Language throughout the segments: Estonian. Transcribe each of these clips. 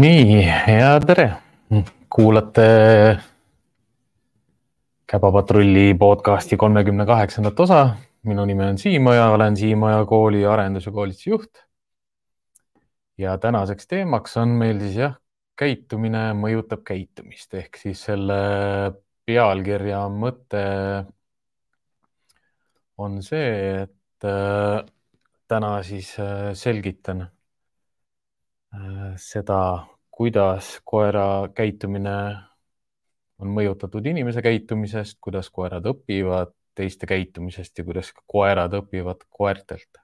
nii, ja tere, kuulate Käpapatrulli podcasti kolmekümne kaheksandat osa. minu nimi on Siim Oja, olen Siim Oja kooli arendus- ja koolitusjuht. ja tänaseks teemaks on meil siis jah, käitumine mõjutab käitumist ehk siis selle pealkirja mõte on see, et äh, täna siis äh, selgitan seda, kuidas koera käitumine on mõjutatud inimese käitumisest, kuidas koerad õpivad teiste käitumisest ja kuidas koerad õpivad koertelt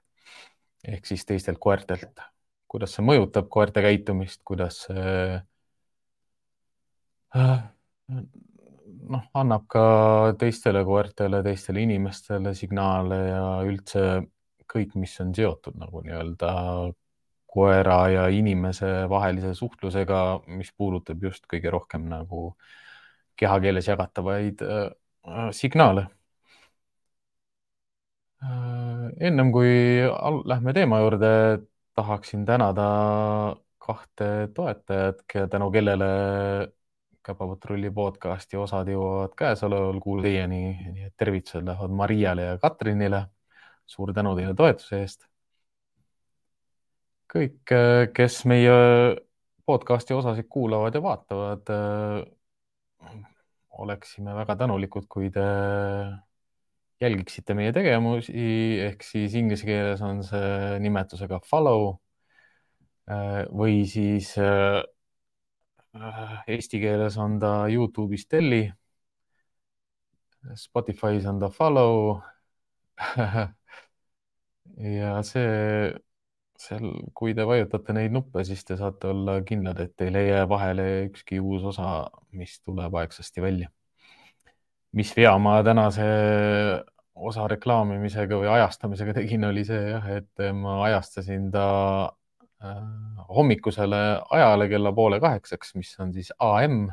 ehk siis teistelt koertelt. kuidas see mõjutab koerte käitumist, kuidas see noh, annab ka teistele koertele, teistele inimestele signaale ja üldse kõik, mis on seotud nagu nii-öelda koera ja inimese vahelise suhtlusega, mis puudutab just kõige rohkem nagu kehakeeles jagatavaid äh, signaale äh,. ennem kui lähme teema juurde, tahaksin tänada kahte toetajat, tänu kellele Käpapatrulli podcasti osad jõuavad käesoleval kuul teieni, nii et tervitused lähevad Mariale ja Katrinile. suur tänu teile toetuse eest. Kõik, kes meie podcasti osasid kuulavad ja vaatavad, oleksime väga tänulikud, kui te jälgiksite meie tegevusi ehk siis inglise keeles on see nimetusega follow või siis Äh, eesti keeles on ta Youtube'is Telli. Spotify's on ta Follow ja see, seal, kui te vajutate neid nuppe, siis te saate olla kindlad, et teil ei jää vahele ükski uus osa, mis tuleb aegsasti välja. mis vea ma tänase osa reklaamimisega või ajastamisega tegin, oli see jah, et ma ajastasin ta Äh, hommikusele ajale kella poole kaheksaks, mis on siis AM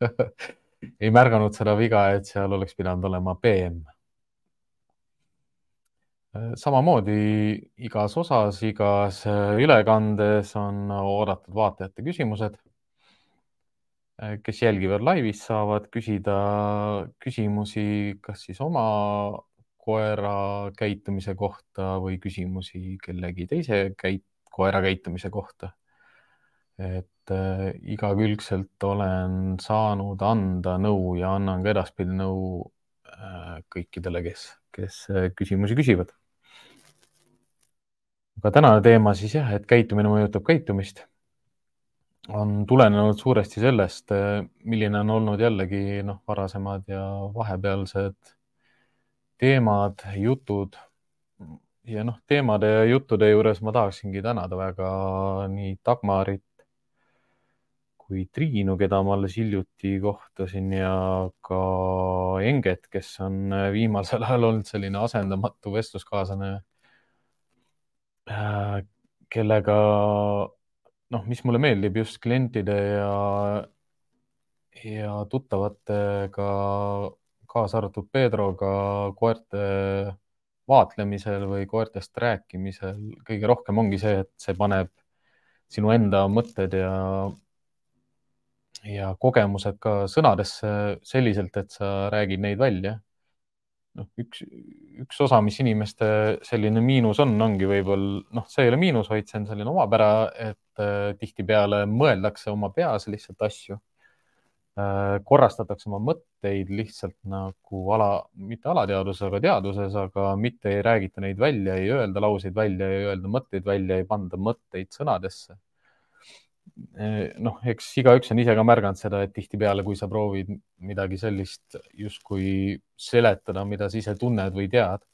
ei märganud seda viga, et seal oleks pidanud olema PM. Äh, samamoodi igas osas, igas äh, ülekandes on oodatud vaatajate küsimused. kes jälgivad laivis, saavad küsida küsimusi, kas siis oma koera käitumise kohta või küsimusi kellegi teise käit-, koera käitumise kohta. et äh, igakülgselt olen saanud anda nõu ja annan ka edaspidi nõu äh, kõikidele, kes, kes äh, küsimusi küsivad. Aga tänane teema siis jah, et käitumine mõjutab käitumist, on tulenenud suuresti sellest, milline on olnud jällegi noh, varasemad ja vahepealsed teemad, jutud. Ja noh, teemade ja juttude juures ma tahaksingi tänada väga nii Dagmarit kui Triinu, keda ma alles hiljuti kohtasin ja ka Enget, kes on viimasel ajal olnud selline asendamatu vestluskaaslane, kellega noh, mis mulle meeldib just klientide ja, ja tuttavatega, kaasa arvatud Pedroga koerte vaatlemisel või koertest rääkimisel kõige rohkem ongi see, et see paneb sinu enda mõtted ja, ja kogemused ka sõnadesse selliselt, et sa räägid neid välja. Noh, üks, üks osa, mis inimeste selline miinus on, ongi võib-olla noh, see ei ole miinus, vaid see on selline omapära, et äh, tihtipeale mõeldakse oma peas lihtsalt asju Äh, korrastatakse oma mõtteid lihtsalt nagu ala, mitte alateadvuses, aga teaduses, aga mitte ei räägita neid välja, ei öelda lauseid välja, ei öelda mõtteid välja, ei panda mõtteid sõnadesse. Äh, noh, eks igaüks on ise ka märganud seda, et tihtipeale, kui sa proovid midagi sellist justkui seletada, mida sa ise tunned või tead,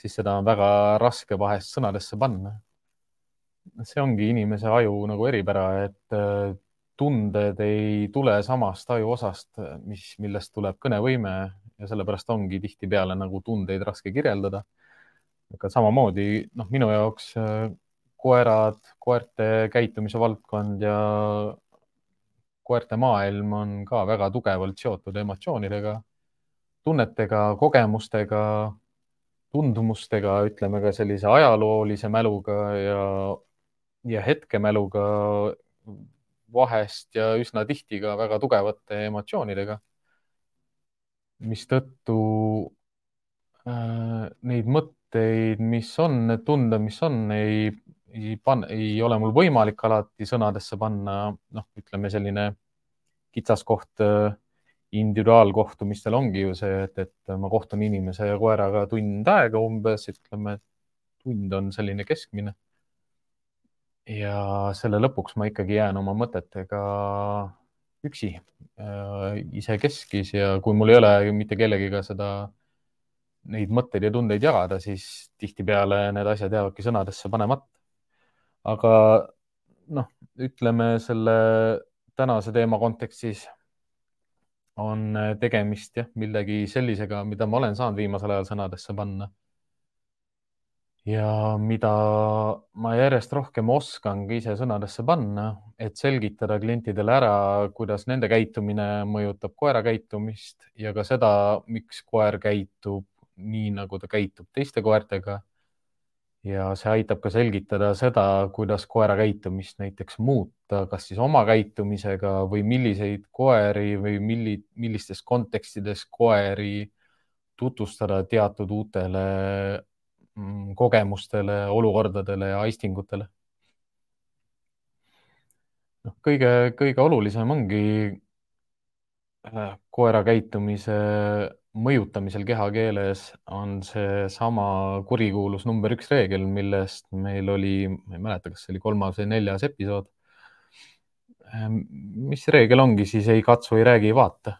siis seda on väga raske vahest sõnadesse panna. see ongi inimese aju nagu eripära, et äh, tunded ei tule samast ajuosast, mis, millest tuleb kõnevõime ja sellepärast ongi tihtipeale nagu tundeid raske kirjeldada. aga samamoodi noh, minu jaoks äh, koerad, koerte käitumise valdkond ja koerte maailm on ka väga tugevalt seotud emotsioonidega, tunnetega, kogemustega, tundmustega, ütleme ka sellise ajaloolise mäluga ja, ja hetkemäluga vahest ja üsna tihti ka väga tugevate emotsioonidega. mistõttu äh, neid mõtteid, mis on, need tunded, mis on, ei, ei pan-, ei ole mul võimalik alati sõnadesse panna. noh, ütleme selline kitsaskoht äh, individuaalkohtumistel ongi ju see, et, et ma kohtun inimese ja koeraga tund aega umbes, ütleme, tund on selline keskmine ja selle lõpuks ma ikkagi jään oma mõtetega üksi äh, isekeskis ja kui mul ei ole mitte kellegiga seda, neid mõtteid ja tundeid jagada, siis tihtipeale need asjad jäävadki sõnadesse panemata. Aga noh, ütleme selle tänase teema kontekstis on tegemist jah, millegi sellisega, mida ma olen saanud viimasel ajal sõnadesse panna ja mida ma järjest rohkem oskangi ise sõnadesse panna, et selgitada klientidele ära, kuidas nende käitumine mõjutab koera käitumist ja ka seda, miks koer käitub nii, nagu ta käitub teiste koertega. Ja see aitab ka selgitada seda, kuidas koera käitumist näiteks muuta, kas siis oma käitumisega või milliseid koeri või milli, millistes kontekstides koeri tutvustada teatud uutele Mm, kogemustele, olukordadele ja aistingutele. noh, kõige, kõige olulisem ongi äh, koera käitumise mõjutamisel kehakeeles on seesama kurikuulus number üks reegel, millest meil oli, ma ei mäleta, kas see oli kolmas või neljas episood. Äh, mis reegel ongi siis ei katsu, ei räägi, ei vaata.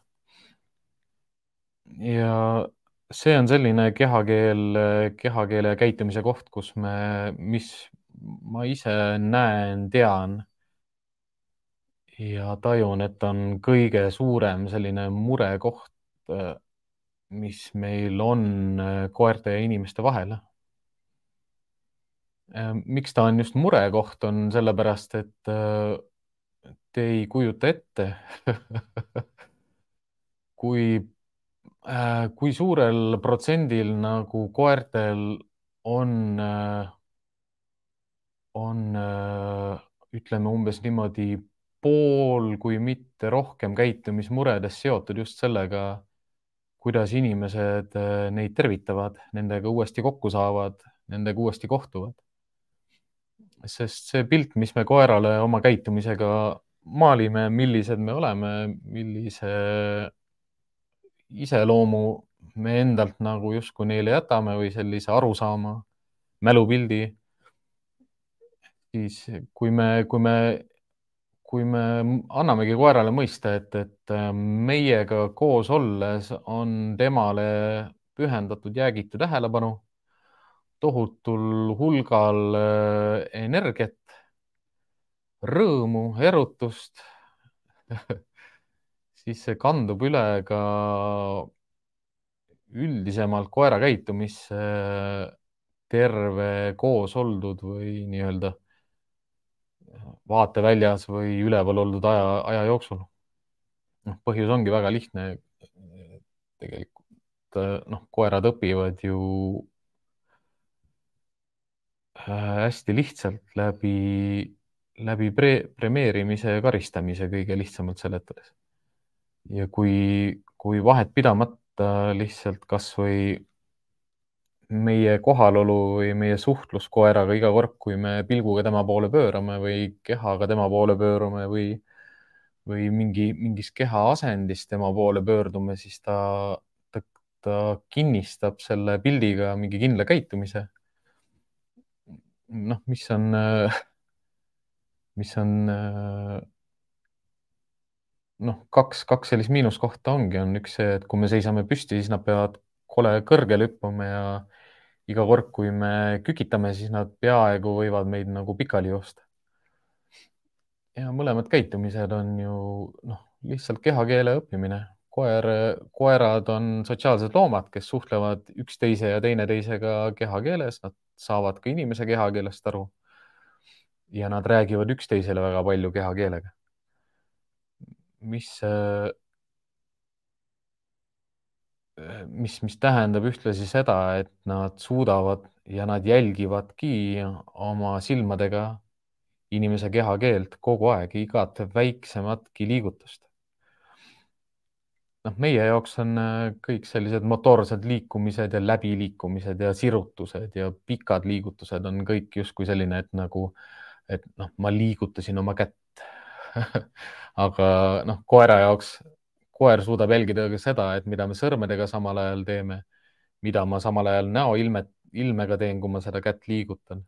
ja see on selline kehakeel, kehakeele käitumise koht, kus me, mis ma ise näen, tean ja tajun, et on kõige suurem selline murekoht, mis meil on koerte ja inimeste vahel. miks ta on just murekoht, on sellepärast, et te ei kujuta ette kui Äh, kui suurel protsendil nagu koertel on, äh, on äh, ütleme umbes niimoodi pool, kui mitte rohkem käitumismuredest seotud just sellega, kuidas inimesed neid tervitavad, nendega uuesti kokku saavad, nendega uuesti kohtuvad. sest see pilt, mis me koerale oma käitumisega maalime, millised me oleme, millise iseloomu me endalt nagu justkui neile jätame või sellise arusaama, mälupildi. siis kui me, kui me, kui me annamegi koerale mõista, et, et meiega koos olles on temale pühendatud jäägitu tähelepanu, tohutul hulgal äh, energiat, rõõmu, erutust siis see kandub üle ka üldisemalt koera käitumisse terve koos oldud või nii-öelda vaateväljas või üleval oldud aja, aja jooksul. noh, põhjus ongi väga lihtne. tegelikult noh, koerad õpivad ju äh, hästi lihtsalt läbi, läbi pre premeerimise ja karistamise kõige lihtsamalt seletades ja kui, kui vahet pidamata lihtsalt kasvõi meie kohalolu või meie suhtlus koeraga iga kord, kui me pilguga tema poole pöörame või kehaga tema poole pöörame või, või mingi, mingis keha asendis tema poole pöördume, siis ta, ta, ta kinnistab selle pildiga mingi kindla käitumise. noh, mis on, mis on noh, kaks, kaks sellist miinuskohta ongi, on üks see, et kui me seisame püsti, siis nad peavad kole kõrgele hüppama ja iga kord, kui me kükitame, siis nad peaaegu võivad meid nagu pikali joosta. ja mõlemad käitumised on ju noh, lihtsalt kehakeele õppimine. koer, koerad on sotsiaalsed loomad, kes suhtlevad üksteise ja teineteisega kehakeeles, nad saavad ka inimese kehakeelest aru. ja nad räägivad üksteisele väga palju kehakeelega mis, mis, mis tähendab ühtlasi seda, et nad suudavad ja nad jälgivadki oma silmadega inimese kehakeelt kogu aeg, igat väiksematki liigutust. noh, meie jaoks on äh, kõik sellised motoorsed liikumised ja läbiliikumised ja sirutused ja pikad liigutused on kõik justkui selline, et nagu, et noh, ma liigutasin oma kätt aga noh, koera jaoks, koer suudab jälgida ka seda, et mida me sõrmedega samal ajal teeme, mida ma samal ajal näoilmet, ilmega teen, kui ma seda kätt liigutan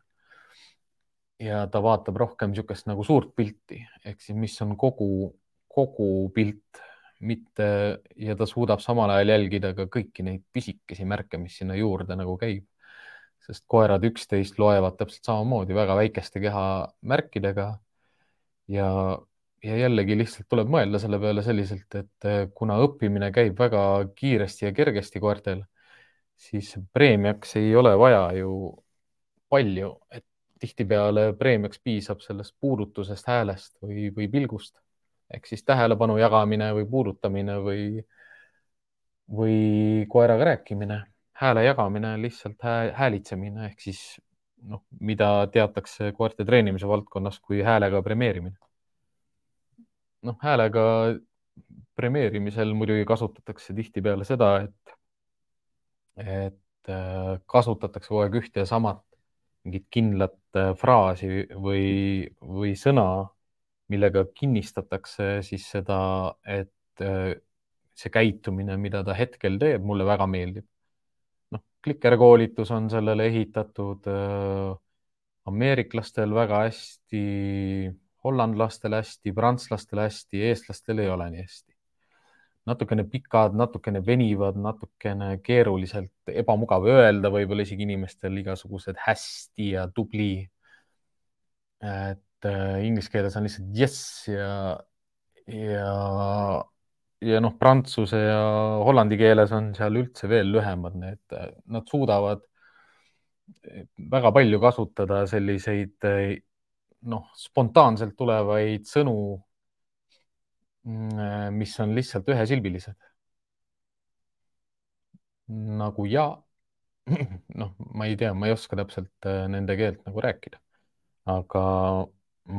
ja ta vaatab rohkem niisugust nagu suurt pilti ehk siis, mis on kogu, kogu pilt, mitte ja ta suudab samal ajal jälgida ka kõiki neid pisikesi märke, mis sinna juurde nagu käib. sest koerad üksteist loevad täpselt samamoodi väga väikeste kehamärkidega. ja, ja jällegi lihtsalt tuleb mõelda selle peale selliselt, et kuna õppimine käib väga kiiresti ja kergesti koertel, siis preemiaks ei ole vaja ju palju, et tihtipeale preemiaks piisab sellest puudutusest, häälest või, või pilgust ehk siis tähelepanu jagamine või puudutamine või, või koeraga rääkimine, hääle jagamine, lihtsalt hää, häälitsemine ehk siis noh, mida teatakse koerte treenimise valdkonnas kui häälega premeerimine. Noh, häälega premeerimisel muidugi kasutatakse tihtipeale seda, et, et äh, kasutatakse kogu aeg ühte ja samat mingit kindlat äh, fraasi või, või sõna, millega kinnistatakse siis seda, et äh, see käitumine, mida ta hetkel teeb, mulle väga meeldib. noh, klikerkoolitus on sellele ehitatud äh, ameeriklastel väga hästi, hollandlastel hästi, prantslastel hästi, eestlastel ei ole nii hästi natukene pikad, natukene venivad, natukene keeruliselt ebamugav öelda, võib-olla isegi inimestel igasugused hästi ja tubli. et äh, inglise keeles on lihtsalt jess ja, ja, ja noh, prantsuse ja hollandi keeles on seal üldse veel lühemad, need, nad suudavad väga palju kasutada selliseid noh, spontaanselt tulevaid sõnu Mm, äh, mis on lihtsalt ühesilbilised. nagu ja. noh, ma ei tea, ma ei oska täpselt äh, nende keelt nagu rääkida, aga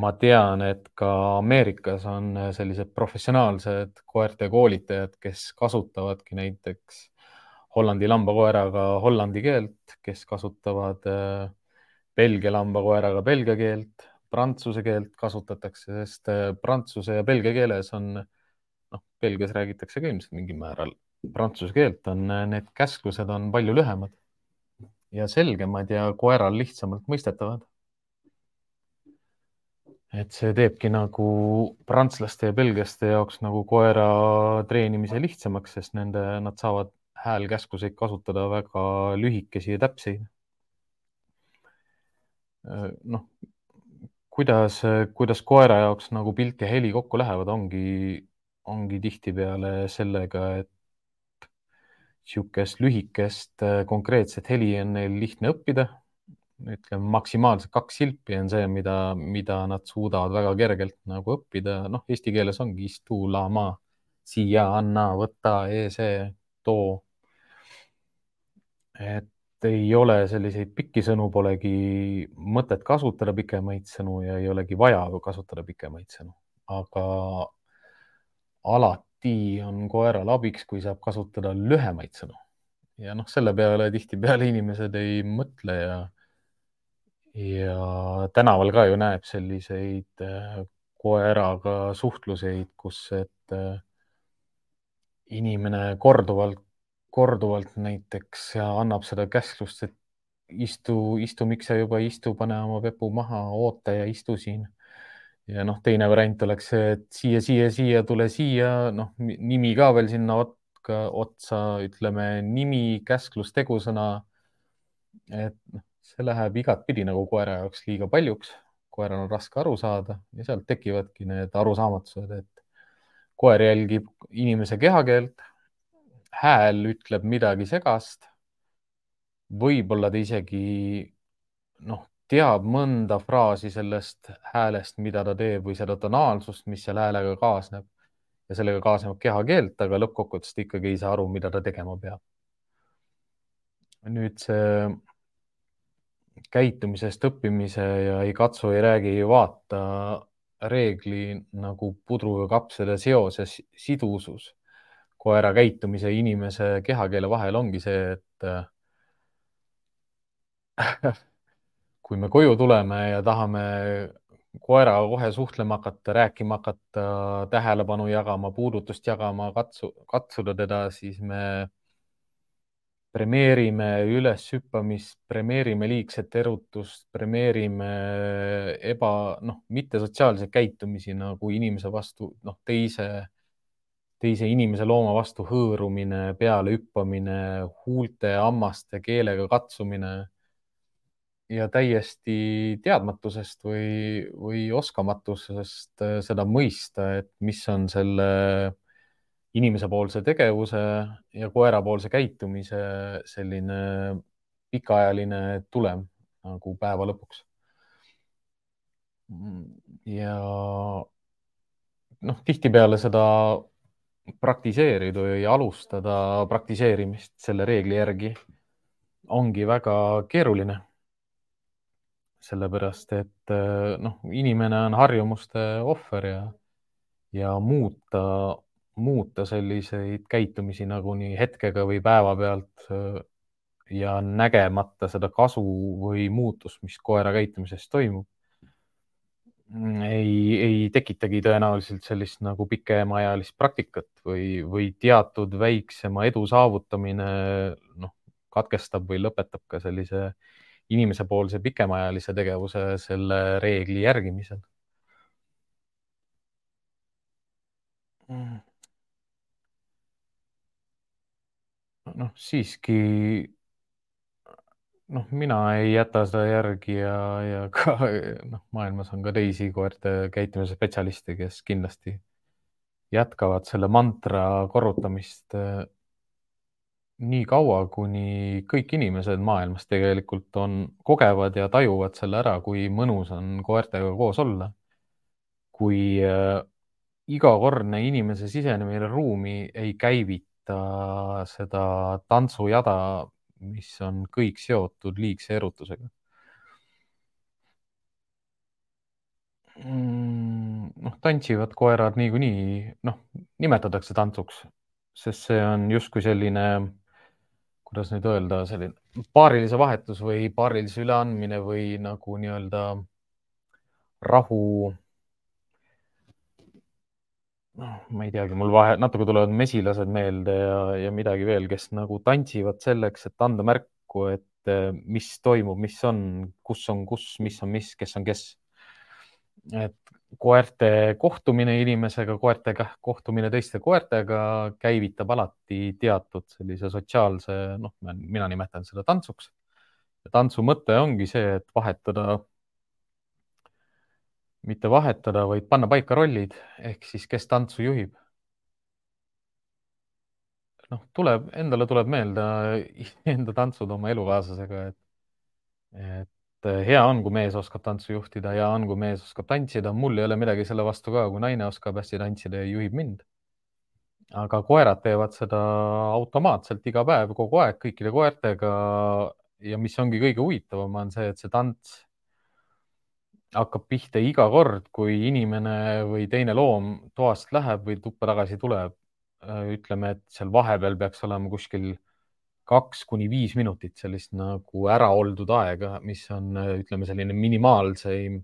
ma tean, et ka Ameerikas on äh, sellised professionaalsed koerte koolitajad, kes kasutavadki näiteks Hollandi lambakoeraga hollandi keelt, kes kasutavad Belgia lambakoeraga belgia keelt prantsuse keelt kasutatakse, sest äh, prantsuse ja belgia keeles on, noh, Belgias räägitakse ka ilmselt mingil määral prantsuse keelt, on äh, need käsklused on palju lühemad ja selgemad ja koeral lihtsamalt mõistetavad. et see teebki nagu prantslaste ja belgiaste jaoks nagu koera treenimise lihtsamaks, sest nende, nad saavad häälkäskluseid kasutada väga lühikesi ja täpseid. Äh, noh, kuidas, kuidas koera jaoks nagu pilt ja heli kokku lähevad, ongi, ongi tihtipeale sellega, et niisugust lühikest konkreetset heli on neil lihtne õppida. ütleme maksimaalselt kaks silpi on see, mida, mida nad suudavad väga kergelt nagu õppida. noh, eesti keeles ongi istu, lama, siia, anna, võta, ee see, too. et ei ole selliseid pikki sõnu, polegi mõtet kasutada pikemaid sõnu ja ei olegi vaja kasutada pikemaid sõnu, aga alati on koeral abiks, kui saab kasutada lühemaid sõnu. Ja noh, selle peale tihtipeale inimesed ei mõtle ja ja tänaval ka ju näeb selliseid äh, koeraga suhtluseid, kus, et äh, inimene korduvalt korduvalt näiteks ja annab seda käsklust, et istu, istu, miks sa juba ei istu, pane oma pepu maha, oota ja istu siin. ja noh, teine variant oleks see, et siia, siia, siia, tule siia, noh, nimi ka veel sinna otka, otsa, ütleme nimi, käsklus, tegusõna. et noh, see läheb igatpidi nagu koera jaoks liiga paljuks, koeral on raske aru saada ja sealt tekivadki need arusaamatused, et koer jälgib inimese kehakeelt hääl ütleb midagi segast. võib-olla ta isegi noh, teab mõnda fraasi sellest häälest, mida ta teeb või seda tonaalsust, mis selle häälega kaasneb ja sellega kaasneb kehakeelt, aga lõppkokkuvõttes ta ikkagi ei saa aru, mida ta tegema peab. nüüd see käitumisest õppimise ja ei katsu, ei räägi, ei vaata reegli nagu pudru ja kapsade seos ja sidusus koera käitumise ja inimese kehakeele vahel ongi see, et kui me koju tuleme ja tahame koeraga kohe suhtlema hakata, rääkima hakata, tähelepanu jagama, puudutust jagama, katsu, katsuda teda, siis me premeerime üleshüppamist, premeerime liigset erutust, premeerime eba, noh, mittesotsiaalseid käitumisi nagu inimese vastu, noh, teise, teise inimese looma vastu hõõrumine, peale hüppamine, huulte, hammaste, keelega katsumine ja täiesti teadmatusest või, või oskamatusest seda mõista, et mis on selle inimesepoolse tegevuse ja koerapoolse käitumise selline pikaajaline tulem nagu päeva lõpuks. ja noh, tihtipeale seda praktiseerida või alustada praktiseerimist selle reegli järgi ongi väga keeruline. sellepärast, et noh, inimene on harjumuste ohver ja, ja muuta muuta selliseid käitumisi nagunii hetkega või päevapealt äh, ja nägemata seda kasu või muutust, mis koera käitumises toimub, ei, ei tekitagi tõenäoliselt sellist nagu pikemaajalist praktikat või, või teatud väiksema edu saavutamine, noh, katkestab või lõpetab ka sellise inimesepoolse pikemaajalise tegevuse selle reegli järgimisel. Mm. Noh, siiski noh, mina ei jäta seda järgi ja, ja ka noh, maailmas on ka teisi koerte käitumise spetsialiste, kes kindlasti jätkavad selle mantra korrutamist eh, nii kaua, kuni kõik inimesed maailmas tegelikult on, kogevad ja tajuvad selle ära, kui mõnus on koertega koos olla. kui äh, igakordne inimese sisenemine ruumi ei käivita ta seda tantsujada, mis on kõik seotud liigse erutusega mm,. noh, tantsivad koerad niikuinii, noh, nimetatakse tantsuks, sest see on justkui selline, kuidas nüüd öelda, selline paarilise vahetus või paarilise üleandmine või nagu nii-öelda rahu noh, ma ei teagi, mul vahe, natuke tulevad mesilased meelde ja, ja midagi veel, kes nagu tantsivad selleks, et anda märku, et eh, mis toimub, mis on, kus on kus, mis on mis, kes on kes. et koerte kohtumine inimesega, koertega kohtumine teiste koertega käivitab alati teatud sellise sotsiaalse, noh, mina nimetan seda tantsuks. tantsu mõte ongi see, et vahetada mitte vahetada, vaid panna paika rollid ehk siis, kes tantsu juhib. noh, tuleb, endale tuleb meelde enda tantsud oma elukaaslasega, et, et hea on, kui mees oskab tantsu juhtida, hea on, kui mees oskab tantsida, mul ei ole midagi selle vastu ka, kui naine oskab hästi tantsida ja juhib mind. aga koerad teevad seda automaatselt iga päev, kogu aeg, kõikide koertega. ja mis ongi kõige huvitavam, on see, et see tants hakkab pihta iga kord, kui inimene või teine loom toast läheb või tuppa tagasi tuleb. Äh, ütleme, et seal vahepeal peaks olema kuskil kaks kuni viis minutit sellist nagu ära oldud aega, mis on, äh, ütleme, selline minimaalseim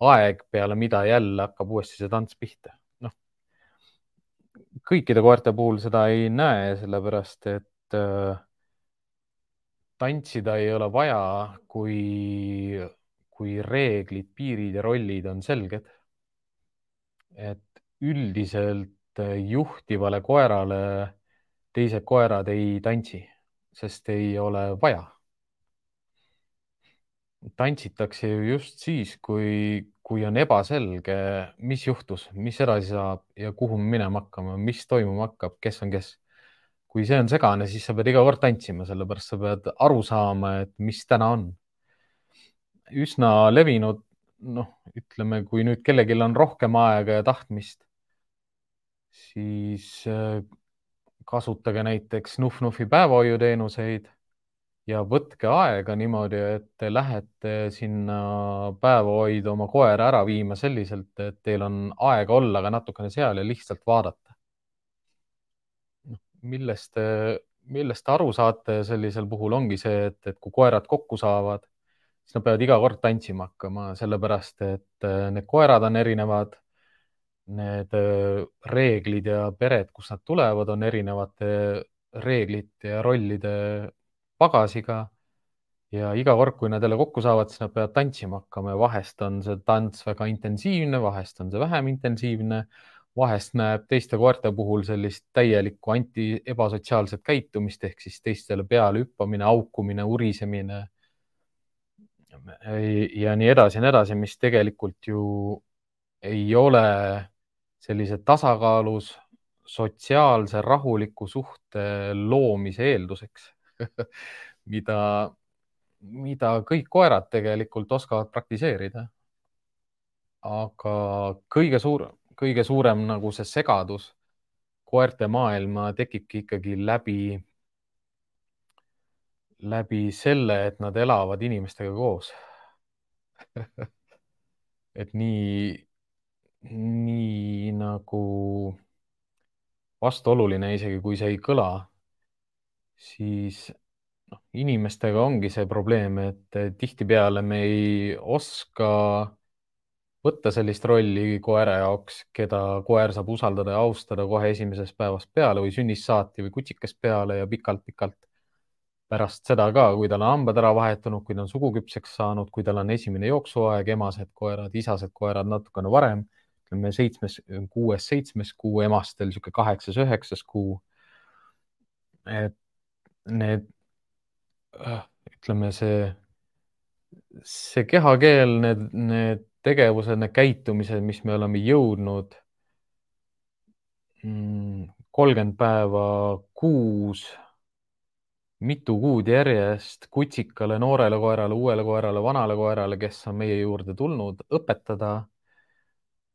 aeg, peale mida jälle hakkab uuesti see tants pihta. noh, kõikide koerte puhul seda ei näe, sellepärast et äh, tantsida ei ole vaja, kui kui reeglid, piirid ja rollid on selged. et üldiselt juhtivale koerale teised koerad ei tantsi, sest ei ole vaja. tantsitakse ju just siis, kui, kui on ebaselge, mis juhtus, mis edasi saab ja kuhu me minema hakkame, mis toimuma hakkab, kes on kes kui see on segane, siis sa pead iga kord tantsima, sellepärast sa pead aru saama, et mis täna on üsna levinud, noh, ütleme, kui nüüd kellelgi on rohkem aega ja tahtmist, siis äh, kasutage näiteks Nuf-Nufi päevahoiuteenuseid ja võtke aega niimoodi, et te lähete sinna päevahoidu oma koera ära viima selliselt, et teil on aega olla ka natukene seal ja lihtsalt vaadata. Noh, millest millest te aru saate sellisel puhul ongi see, et, et kui koerad kokku saavad, siis nad peavad iga kord tantsima hakkama, sellepärast et äh, need koerad on erinevad. Need äh, reeglid ja pered, kust nad tulevad, on erinevate reeglite ja rollide pagasiga ja iga kord, kui nad jälle kokku saavad, siis nad peavad tantsima hakkama ja vahest on see tants väga intensiivne, vahest on see vähem intensiivne, vahest näeb teiste koerte puhul sellist täielikku anti, ebasotsiaalset käitumist ehk siis teistele peale hüppamine, haukumine, urisemine. Ja nii edasi ja nii edasi, mis tegelikult ju ei ole sellise tasakaalus sotsiaalse rahuliku suhte loomise eelduseks mida, mida kõik koerad tegelikult oskavad praktiseerida. aga kõige suurem, kõige suurem nagu see segadus koerte maailma tekibki ikkagi läbi, läbi selle, et nad elavad inimestega koos. Et nii, nii nagu vastuoluline, isegi kui see ei kõla, siis noh, inimestega ongi see probleem, et tihtipeale me ei oska võtta sellist rolli koera jaoks, keda koer saab usaldada ja austada kohe esimesest päevast peale või sünnist saati või kutsikest peale ja pikalt-pikalt pärast seda ka, kui tal on hambad ära vahetunud, kui ta on suguküpseks saanud, kui tal on esimene jooksuaeg, emased koerad, isased koerad natukene varem, ütleme seitsmes, kuues-seitsmes kuu, emastel niisugune kaheksas-üheksas kuu. et need, ütleme see, see kehakeel, need, need tegevused, need käitumised, mis me oleme jõudnud mm, kolmkümmend päeva kuus, mitu kuud järjest kutsikale, noorele koerale, uuele koerale, vanale koerale, kes on meie juurde tulnud, õpetada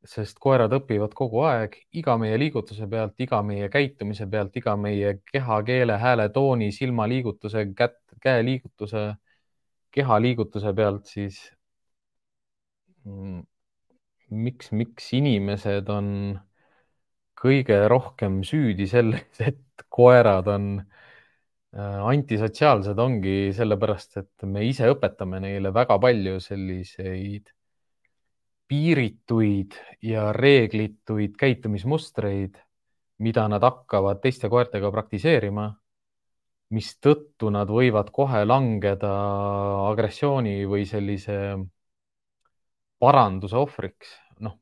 sest koerad õpivad kogu aeg iga meie liigutuse pealt, iga meie käitumise pealt, iga meie kehakeele, hääletooni, silmaliigutuse, kätt, käeliigutuse, kehaliigutuse pealt, siis mm, miks, miks inimesed on kõige rohkem süüdi selles, et koerad on äh, antisotsiaalsed, ongi sellepärast, et me ise õpetame neile väga palju selliseid piirituid ja reeglituid käitumismustreid, mida nad hakkavad teiste koertega praktiseerima, mistõttu nad võivad kohe langeda agressiooni või sellise paranduse ohvriks. noh,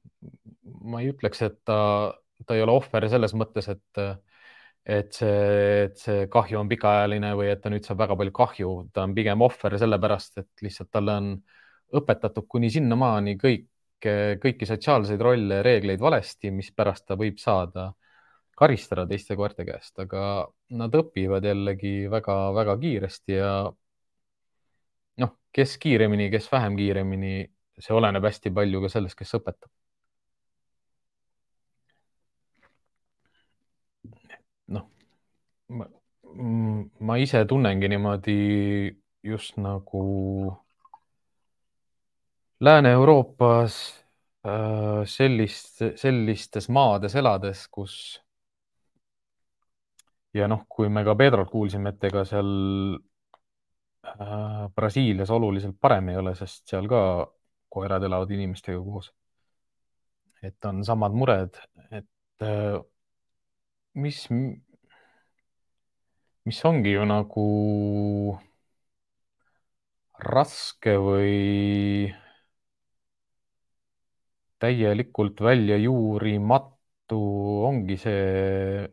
ma ei ütleks, et ta, ta ei ole ohver selles mõttes, et, et see, et see kahju on pikaajaline või et ta nüüd saab väga palju kahju, ta on pigem ohver sellepärast, et lihtsalt talle on õpetatud kuni sinnamaani kõik kõiki sotsiaalseid rolle ja reegleid valesti, mispärast ta võib saada karistada teiste koerte käest, aga nad õpivad jällegi väga-väga kiiresti ja noh, kes kiiremini, kes vähem kiiremini, see oleneb hästi palju ka sellest, kes õpetab. Ma, ma ise tunnengi niimoodi just nagu Lääne-Euroopas äh, sellist, sellistes maades elades, kus ja noh, kui me ka Pedrolt kuulsime, et ega seal äh, Brasiilias oluliselt parem ei ole, sest seal ka koerad elavad inimestega koos. et on samad mured, et äh, mis, mis ongi ju nagu raske või täielikult välja juurimatu ongi see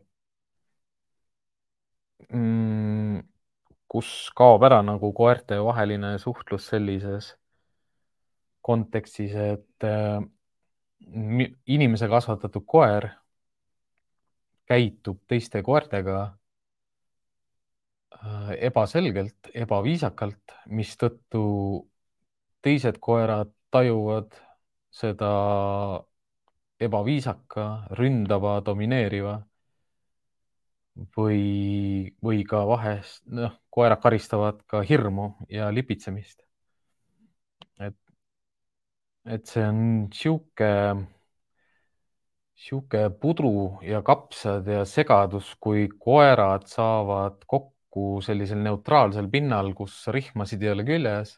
mm,, kus kaob ära nagu koerte vaheline suhtlus sellises kontekstis, et äh, inimese kasvatatud koer käitub teiste koertega ebaselgelt, ebaviisakalt, mistõttu teised koerad tajuvad seda ebaviisaka, ründava, domineeriva või, või ka vahest, noh, koerad karistavad ka hirmu ja lipitsemist. et, et see on sihuke, sihuke pudru ja kapsad ja segadus, kui koerad saavad kokku sellisel neutraalsel pinnal, kus rihmasid ei ole küljes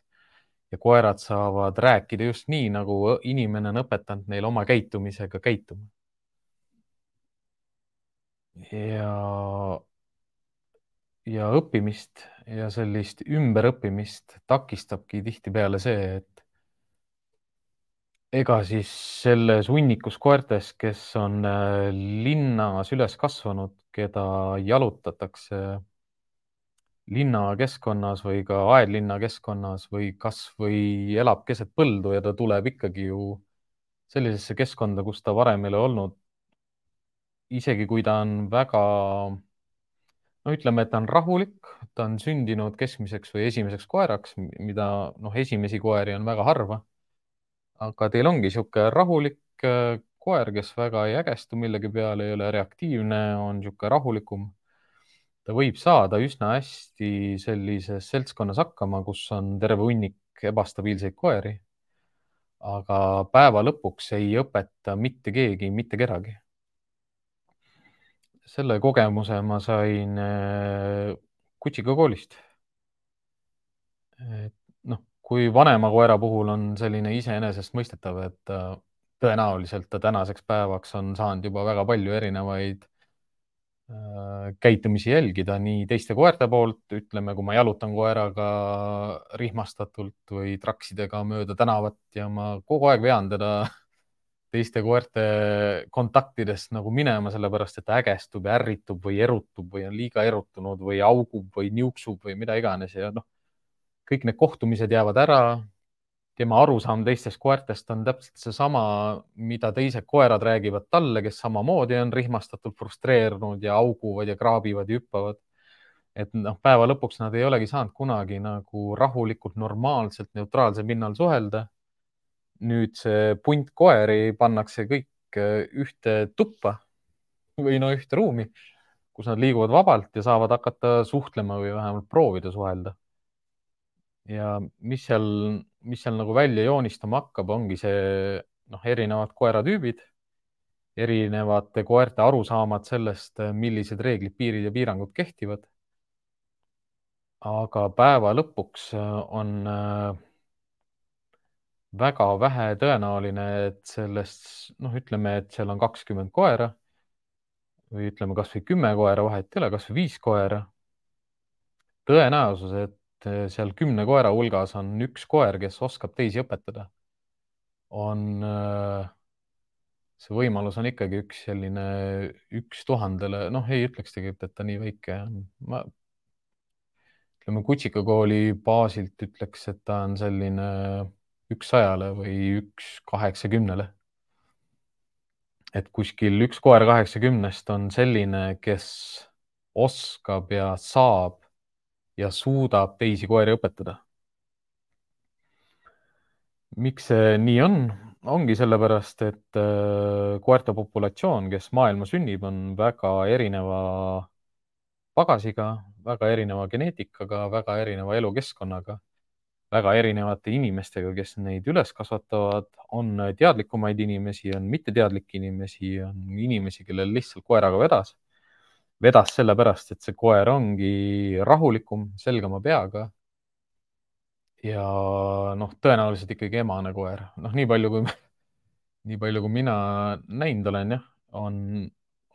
ja koerad saavad rääkida just nii, nagu inimene on õpetanud neil oma käitumisega käituma. Ja, ja õppimist ja sellist ümberõppimist takistabki tihtipeale see, et ega siis selles hunnikus koertes, kes on äh, linnas üles kasvanud, keda jalutatakse linnakeskkonnas või ka aedlinna keskkonnas või kasvõi elab keset põldu ja ta tuleb ikkagi ju sellisesse keskkonda, kus ta varem ei ole olnud isegi kui ta on väga, no ütleme, et ta on rahulik, ta on sündinud keskmiseks või esimeseks koeraks, mida noh, esimesi koeri on väga harva. aga teil ongi niisugune rahulik äh, koer, kes väga ei ägestu millegi peale, ei ole reaktiivne, on niisugune rahulikum. Ta võib saada üsna hästi sellises seltskonnas hakkama, kus on terve hunnik ebastabiilseid koeri. aga päeva lõpuks ei õpeta mitte keegi mitte kedagi selle kogemuse ma sain äh, Kutsika koolist. noh, kui vanema koera puhul on selline iseenesestmõistetav, et äh, tõenäoliselt ta tänaseks päevaks on saanud juba väga palju erinevaid käitumisi jälgida nii teiste koerte poolt, ütleme, kui ma jalutan koeraga rihmastatult või traksidega mööda tänavat ja ma kogu aeg vean teda teiste koerte kontaktidest nagu minema, sellepärast et ta ägestub ja ärritub või erutub või on liiga erutunud või augub või niuksub või mida iganes ja noh, kõik need kohtumised jäävad ära. Tema arusaam teistest koertest on täpselt seesama, mida teised koerad räägivad talle, kes samamoodi on rihmastatult frustreerunud ja auguvad ja kraabivad ja hüppavad. et noh, päeva lõpuks nad ei olegi saanud kunagi nagu rahulikult, normaalselt, neutraalsel pinnal suhelda nüüd see punt koeri pannakse kõik äh, ühte tuppa või no ühte ruumi, kus nad liiguvad vabalt ja saavad hakata suhtlema või vähemalt proovida suhelda. ja mis seal, mis seal nagu välja joonistama hakkab, ongi see noh, erinevad koeratüübid, erinevate koerte arusaamad sellest, millised reeglid, piirid ja piirangud kehtivad. aga päeva lõpuks on äh, väga vähe tõenäoline, et sellest, noh, ütleme, et seal on kakskümmend koera või ütleme kasvõi kümme koera, vahet ei ole, kasvõi viis koera. tõenäosus, et seal kümne koera hulgas on üks koer, kes oskab teisi õpetada, on, see võimalus on ikkagi üks selline üks tuhandele, noh, ei ütleks tegelikult, et ta nii väike on. ma ütleme Kutsika kooli baasilt ütleks, et ta on selline üks sajale või üks kaheksakümnele. et kuskil üks koer kaheksakümnest on selline, kes oskab ja saab ja suudab teisi koeri õpetada. miks see nii on? ongi sellepärast, et äh, koerte populatsioon, kes maailma sünnib, on väga erineva pagasiga, väga erineva geneetikaga, väga erineva elukeskkonnaga väga erinevate inimestega, kes neid üles kasvatavad, on teadlikumaid inimesi, on mitteteadlikke inimesi, on inimesi, kellel lihtsalt koeraga vedas. Vedas sellepärast, et see koer ongi rahulikum, selgema peaga. ja noh, tõenäoliselt ikkagi emane koer, noh, nii palju kui, nii palju kui mina näinud olen, jah, on,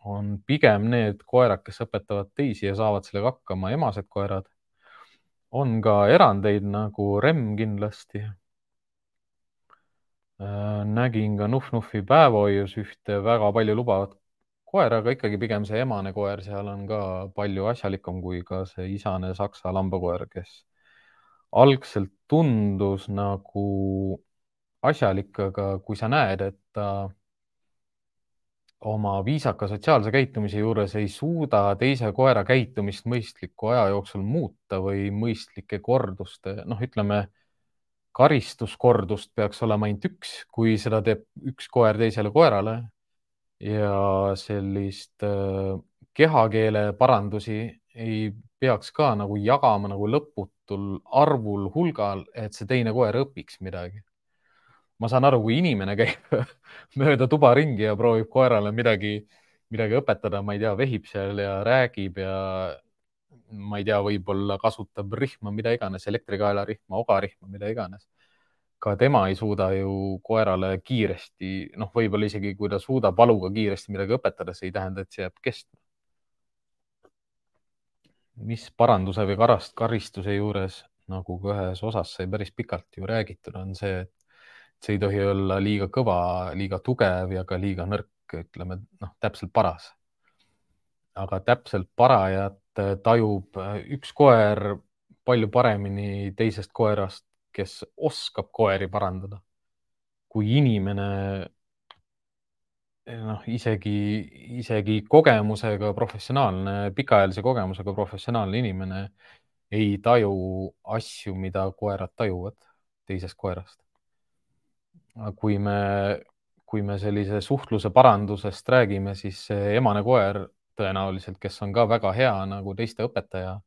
on pigem need koerad, kes õpetavad teisi ja saavad sellega hakkama, emased koerad on ka erandeid nagu Remm kindlasti. Äh, nägin ka Nuf-Nufi päevahoius ühte väga palju lubavat koera, aga ikkagi pigem see emane koer seal on ka palju asjalikum kui ka see isane saksa lambakoer, kes algselt tundus nagu asjalik, aga kui sa näed, et ta oma viisaka sotsiaalse käitumise juures ei suuda teise koera käitumist mõistliku aja jooksul muuta või mõistlike korduste, noh, ütleme karistuskordust peaks olema ainult üks, kui seda teeb üks koer teisele koerale ja sellist äh, kehakeele parandusi ei peaks ka nagu jagama nagu lõputul arvul hulgal, et see teine koer õpiks midagi. ma saan aru, kui inimene käib mööda tuba ringi ja proovib koerale midagi, midagi õpetada, ma ei tea, vehib seal ja räägib ja ma ei tea, võib-olla kasutab rihma, mida iganes, elektrikaelarihma, ogarihma, mida iganes. Ka tema ei suuda ju koerale kiiresti, noh, võib-olla isegi kui ta suudab valuga kiiresti midagi õpetada, see ei tähenda, et see jääb kestma mis paranduse või karast, karistuse juures nagu ka ühes osas sai päris pikalt ju räägitud, on see, et see ei tohi olla liiga kõva, liiga tugev ja ka liiga nõrk, ütleme noh, täpselt paras. aga täpselt parajat tajub üks koer palju paremini teisest koerast, kes oskab koeri parandada, kui inimene noh, isegi, isegi kogemusega professionaalne, pikaajalise kogemusega professionaalne inimene ei taju asju, mida koerad tajuvad teisest koerast. kui me, kui me sellise suhtluse parandusest räägime, siis emane koer tõenäoliselt, kes on ka väga hea nagu teiste õpetaja,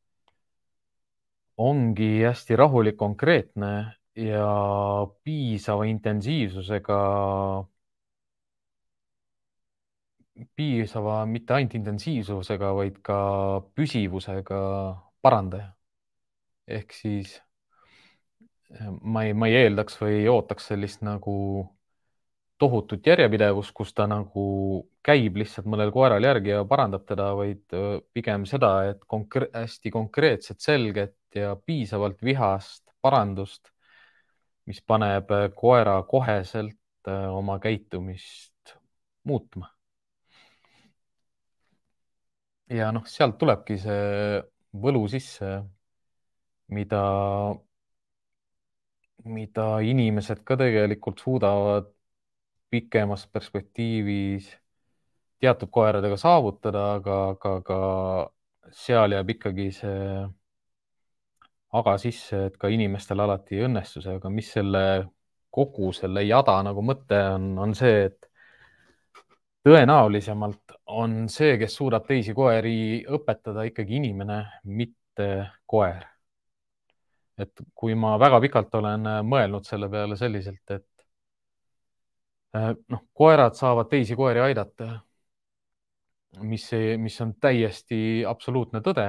ongi hästi rahulik, konkreetne ja piisava intensiivsusega piisava mitte ainult intensiivsusega, vaid ka püsivusega parandaja. ehk siis eh, ma ei, ma ei eeldaks või ei ootaks sellist nagu tohutut järjepidevust, kus ta nagu käib lihtsalt mõnel koeral järgi ja parandab teda, vaid eh, pigem seda, et konkre hästi konkreetset, selget ja piisavalt vihast parandust, mis paneb koera koheselt eh, oma käitumist muutma. Ja noh, sealt tulebki see võlu sisse, mida, mida inimesed ka tegelikult suudavad pikemas perspektiivis teatud koeradega saavutada, aga, aga ka seal jääb ikkagi see aga sisse, et ka inimestel alati ei õnnestu see, aga mis selle kogu selle jada nagu mõte on, on see, et tõenäolisemalt on see, kes suudab teisi koeri õpetada, ikkagi inimene, mitte koer. et kui ma väga pikalt olen mõelnud selle peale selliselt, et eh, noh, koerad saavad teisi koeri aidata, mis, mis on täiesti absoluutne tõde,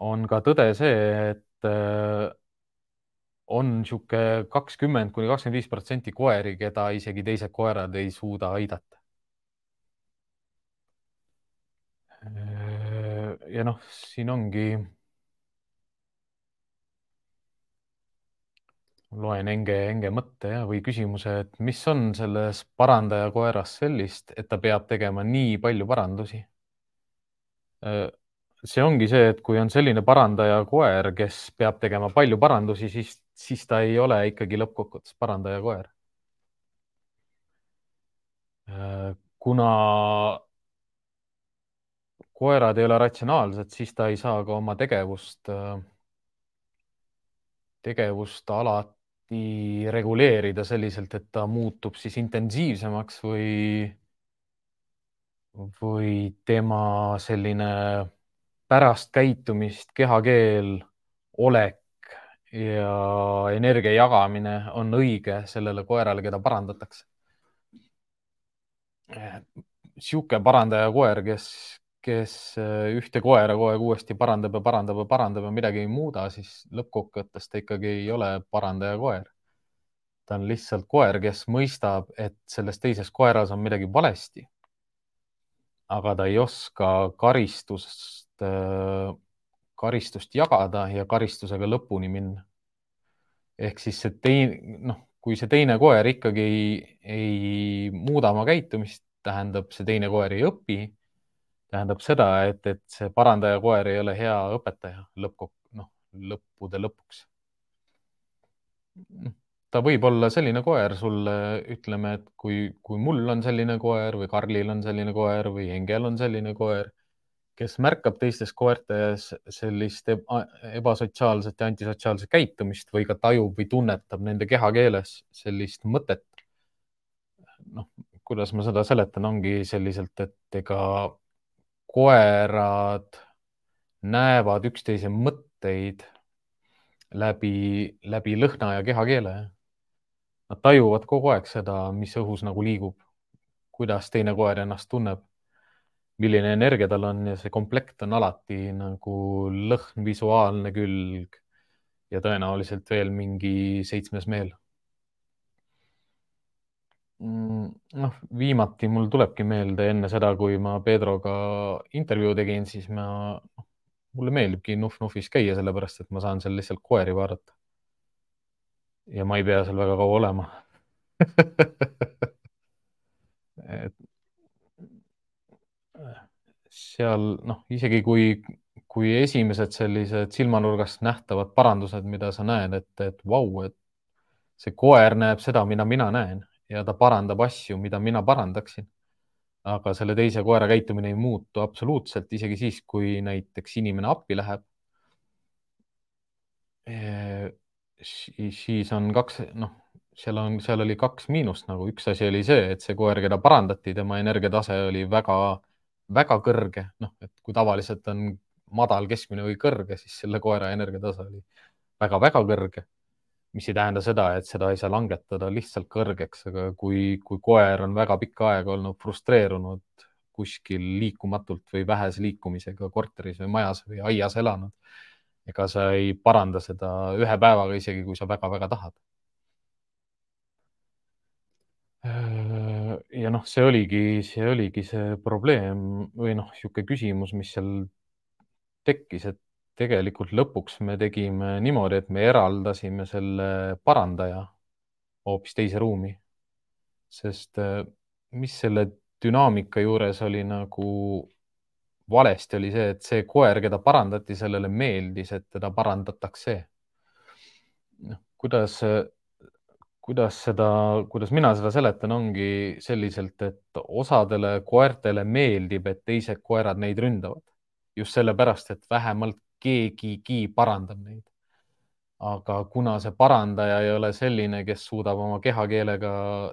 on ka tõde see, et eh, on niisugune kakskümmend kuni kakskümmend viis protsenti koeri, keda isegi teised koerad ei suuda aidata. Äh, ja noh, siin ongi, loen Enge, Enge mõtte ja, või küsimuse, et mis on selles parandaja koeras sellist, et ta peab tegema nii palju parandusi. Äh, see ongi see, et kui on selline parandaja koer, kes peab tegema palju parandusi, siis, siis ta ei ole ikkagi lõppkokkuvõttes parandaja koer. Äh, kuna koerad ei ole ratsionaalsed, siis ta ei saa ka oma tegevust, tegevust alati reguleerida selliselt, et ta muutub siis intensiivsemaks või, või tema selline pärast käitumist, kehakeel, olek ja energia jagamine on õige sellele koerale, keda parandatakse. sihuke parandaja koer, kes, kes ühte koera kogu aeg uuesti parandab ja parandab ja parandab ja midagi ei muuda, siis lõppkokkuvõttes ta ikkagi ei ole parandaja koer. ta on lihtsalt koer, kes mõistab, et selles teises koeras on midagi valesti. Aga ta ei oska karistust, karistust jagada ja karistusega lõpuni minna. ehk siis see teine, noh, kui see teine koer ikkagi ei, ei muuda oma käitumist, tähendab, see teine koer ei õpi tähendab seda, et, et see parandaja koer ei ole hea õpetaja lõppkok-, noh, lõppude lõpuks. Ta võib olla selline koer sulle, ütleme, et kui, kui mul on selline koer või Karlil on selline koer või Engel on selline koer, kes märkab teistes koertes sellist ebasotsiaalset ja antisotsiaalset käitumist või ka tajub või tunnetab nende kehakeeles sellist mõtet. noh, kuidas ma seda seletan, ongi selliselt, et ega koerad näevad üksteise mõtteid läbi, läbi lõhna ja kehakeele. Nad tajuvad kogu aeg seda, mis õhus nagu liigub, kuidas teine koer ennast tunneb, milline energia tal on ja see komplekt on alati nagu lõhn, visuaalne külg ja tõenäoliselt veel mingi seitsmes meel Mm, noh, viimati mul tulebki meelde enne seda, kui ma Pedroga intervjuu tegin, siis ma, noh, mulle meeldibki Nuf-Nufis käia, sellepärast et ma saan seal lihtsalt koeri vaadata. Ja ma ei pea seal väga kaua olema et seal noh, isegi kui, kui esimesed sellised silmanurgast nähtavad parandused, mida sa näed, et, et vau, et see koer näeb seda, mida mina näen ja ta parandab asju, mida mina parandaksin. aga selle teise koera käitumine ei muutu absoluutselt, isegi siis, kui näiteks inimene appi läheb. Siis on kaks, noh, seal on, seal oli kaks miinust nagu, üks asi oli see, et see koer, keda parandati, tema energiatase oli väga-väga kõrge, noh, et kui tavaliselt on madal, keskmine või kõrge, siis selle koera energiatase oli väga-väga kõrge. Mis ei tähenda seda, et seda ei saa langetada lihtsalt kõrgeks, aga kui, kui koer on väga pikka aega olnud frustreerunud kuskil liikumatult või vähese liikumisega korteris või majas või aias elanud, ega sa ei paranda seda ühe päevaga, isegi kui sa väga-väga tahad. ja noh, see oligi, see oligi see probleem või noh, niisugune küsimus, mis seal tekkis, et tegelikult lõpuks me tegime niimoodi, et me eraldasime selle parandaja hoopis teise ruumi. sest äh, mis selle dünaamika juures oli nagu valesti, oli see, et see koer, keda parandati, sellele meeldis, et teda parandatakse. noh, kuidas, kuidas seda, kuidas mina seda seletan, ongi selliselt, et osadele koertele meeldib, et teised koerad neid ründavad just sellepärast, et vähemalt keegigi parandab neid. aga kuna see parandaja ei ole selline, kes suudab oma kehakeelega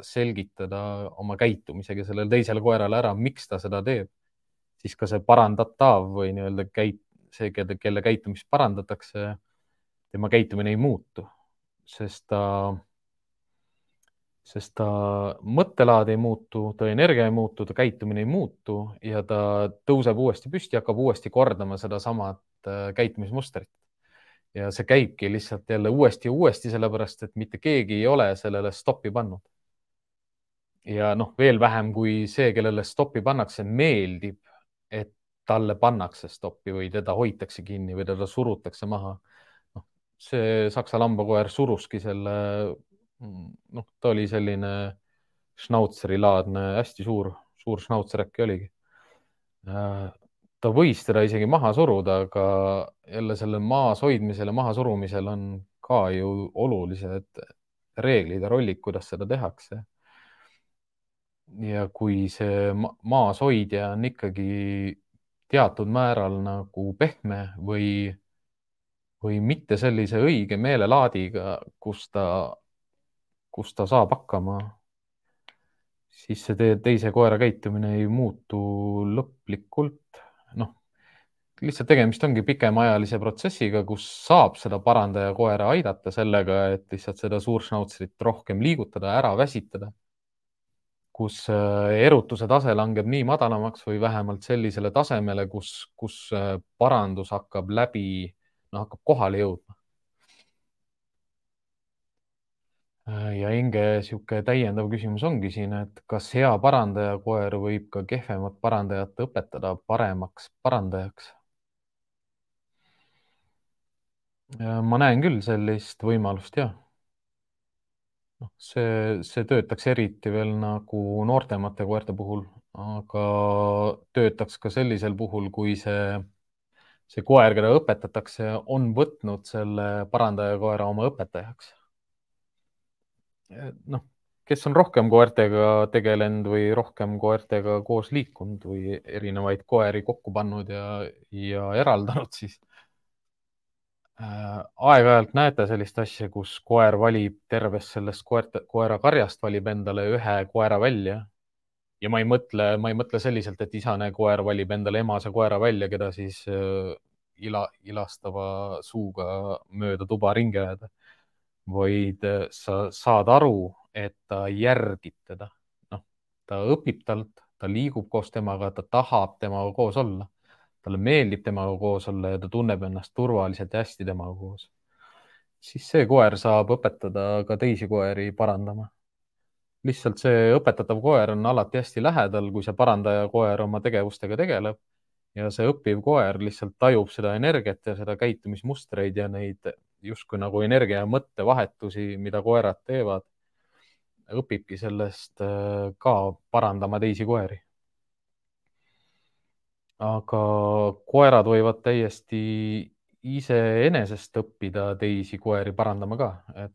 selgitada oma käitumisega sellele teisele koerale ära, miks ta seda teeb, siis ka see parandatav või nii-öelda käit-, see, kelle, kelle käitumist parandatakse, tema käitumine ei muutu, sest ta sest ta mõttelaad ei muutu, ta energia ei muutu, ta käitumine ei muutu ja ta tõuseb uuesti püsti, hakkab uuesti kordama sedasamat äh, käitumismustrit. ja see käibki lihtsalt jälle uuesti ja uuesti, sellepärast et mitte keegi ei ole sellele stoppi pannud. ja noh, veel vähem kui see, kellele stoppi pannakse, meeldib, talle pannakse stoppi või teda hoitakse kinni või teda surutakse maha. noh, see saksa lambakoer suruski selle noh, ta oli selline šnautseri laadne, hästi suur, suur šnautser äkki oligi. Ta võis teda isegi maha suruda, aga jälle selle maas hoidmisel ja mahasurumisel on ka ju olulised reeglid ja rollid, kuidas seda tehakse. ja kui see maashoidja on ikkagi teatud määral nagu pehme või, või mitte sellise õige meelelaadiga, kus ta kus ta saab hakkama, siis see teise koera käitumine ei muutu lõplikult. noh, lihtsalt tegemist ongi pikemaajalise protsessiga, kus saab seda parandaja koera aidata sellega, et lihtsalt seda suuršnautserit rohkem liigutada, ära väsitada. Kus äh, erutuse tase langeb nii madalamaks või vähemalt sellisele tasemele, kus, kus äh, parandus hakkab läbi, no hakkab kohale jõudma Äh, ja Inge, niisugune täiendav küsimus ongi siin, et kas hea parandaja koer võib ka kehvemat parandajat õpetada paremaks parandajaks? Ma näen küll sellist võimalust, jah. Noh, see, see töötaks eriti veel nagu noortemate koerte puhul, aga töötaks ka sellisel puhul, kui see, see koer, keda õpetatakse, on võtnud selle parandaja koera oma õpetajaks. Noh, kes on rohkem koertega tegelenud või rohkem koertega koos liikunud või erinevaid koeri kokku pannud ja, ja eraldanud, siis aeg-ajalt näete sellist asja, kus koer valib tervest sellest koerte, koerakarjast valib endale ühe koera välja ja ma ei mõtle, ma ei mõtle selliselt, et isane koer valib endale emase koera välja, keda siis äh, ila, ilastava suuga mööda tuba ringi ajada, vaid äh, sa saad aru, et ta järgib teda. noh, ta õpib talt, ta liigub koos temaga, ta tahab temaga koos olla. Talle meeldib temaga koos olla ja ta tunneb ennast turvaliselt ja hästi temaga koos. siis see koer saab õpetada ka teisi koeri parandama lihtsalt see õpetatav koer on alati hästi lähedal, kui see parandaja koer oma tegevustega tegeleb ja see õppiv koer lihtsalt tajub seda energiat ja seda käitumismustreid ja neid justkui nagu energia ja mõttevahetusi, mida koerad teevad. õpibki sellest äh, ka parandama teisi koeri. Aga koerad võivad täiesti iseenesest õppida teisi koeri parandama ka, et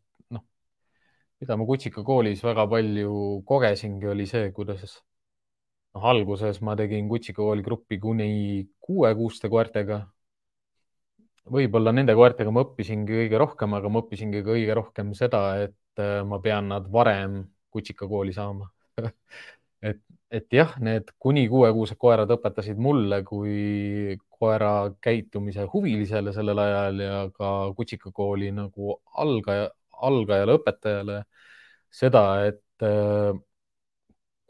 mida ma Kutsika koolis väga palju kogesingi, oli see, kuidas noh, alguses ma tegin Kutsika kooli gruppi kuni kuuekuuste koertega. võib-olla nende koertega ma õppisingi kõige rohkem, aga ma õppisingi kõige rohkem seda, et äh, ma pean nad varem Kutsika kooli saama et, et jah, need kuni kuuekuused koerad õpetasid mulle kui koera käitumise huvilisele sellel ajal ja ka Kutsika kooli nagu algaja, algajale õpetajale seda, et äh,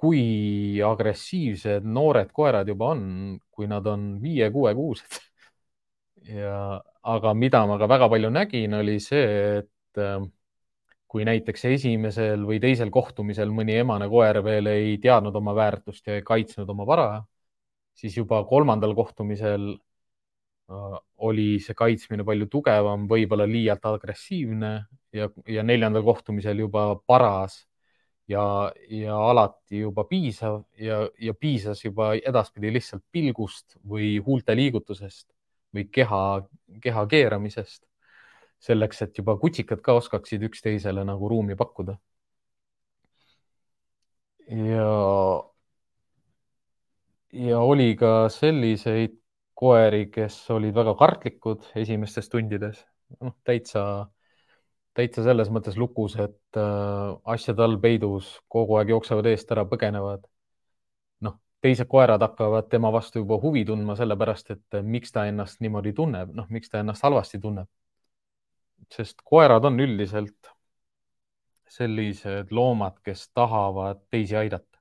kui agressiivsed noored koerad juba on, kui nad on viie-kuue-kuused. ja, aga mida ma ka väga palju nägin, oli see, et äh, kui näiteks esimesel või teisel kohtumisel mõni emane koer veel ei teadnud oma väärtust ja ei kaitsnud oma vara, siis juba kolmandal kohtumisel Äh, oli see kaitsmine palju tugevam, võib-olla liialt agressiivne ja, ja neljandal kohtumisel juba paras ja, ja alati juba piisav ja, ja piisas juba edaspidi lihtsalt pilgust või huulte liigutusest või keha, keha keeramisest. Selleks, et juba kutsikad ka oskaksid üksteisele nagu ruumi pakkuda. ja, ja oli ka selliseid koeri, kes olid väga kartlikud esimestes tundides, noh täitsa, täitsa selles mõttes lukus, et äh, asjade all peidus kogu aeg jooksevad eest ära, põgenevad. noh, teised koerad hakkavad tema vastu juba huvi tundma, sellepärast et äh, miks ta ennast niimoodi tunneb, noh, miks ta ennast halvasti tunneb. Sest koerad on üldiselt sellised loomad, kes tahavad teisi aidata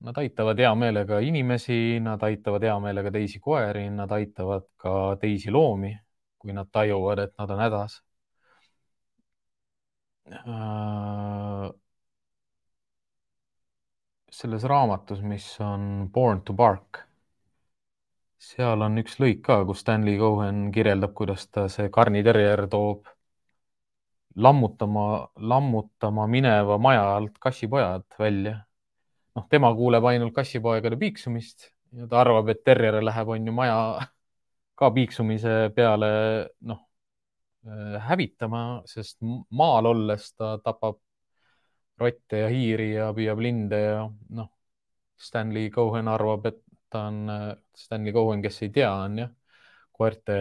Nad aitavad hea meelega inimesi, nad aitavad hea meelega teisi koeri, nad aitavad ka teisi loomi, kui nad tajuvad, et nad on hädas. Äh, selles raamatus, mis on Born to Bark, seal on üks lõik ka, kus Stanley Cohen kirjeldab, kuidas ta see karniterjer toob lammutama, lammutama mineva maja alt kassipojad välja. Noh, tema kuuleb ainult kassipoegade piiksumist ja ta arvab, et terjer läheb, on ju, maja ka piiksumise peale, noh, äh, hävitama, sest maal olles ta tapab rotte ja hiiri ja püüab linde ja noh, Stanley Cohen arvab, et ta on äh, Stanley Cohen, kes ei tea, on jah, koerte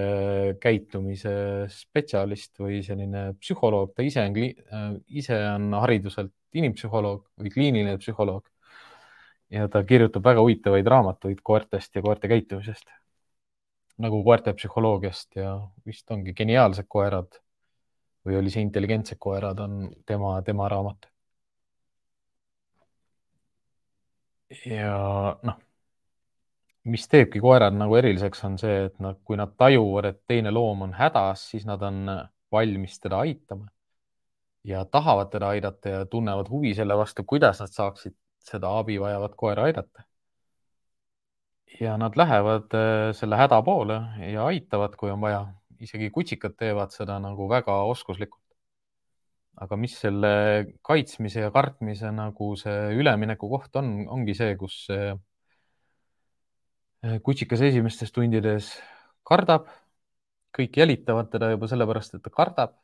käitumise spetsialist või selline psühholoog, ta ise on, äh, ise on hariduselt inimpsühholoog või kliiniline psühholoog ja ta kirjutab väga huvitavaid raamatuid koertest ja koerte käitumisest. nagu koerte psühholoogiast ja vist ongi geniaalsed koerad või oli see intelligentsed koerad, on tema, tema raamat. ja noh, mis teebki koerad nagu eriliseks, on see, et nad, kui nad tajuvad, et teine loom on hädas, siis nad on valmis teda aitama ja tahavad teda aidata ja tunnevad huvi selle vastu, kuidas nad saaksid seda abi vajavat koera aidata. ja nad lähevad äh, selle häda poole ja aitavad, kui on vaja. isegi kutsikad teevad seda nagu väga oskuslikult. aga mis selle kaitsmise ja kartmise nagu see ülemineku koht on, ongi see, kus äh, kutsikas esimestes tundides kardab, kõik jälitavad teda juba sellepärast, et ta kardab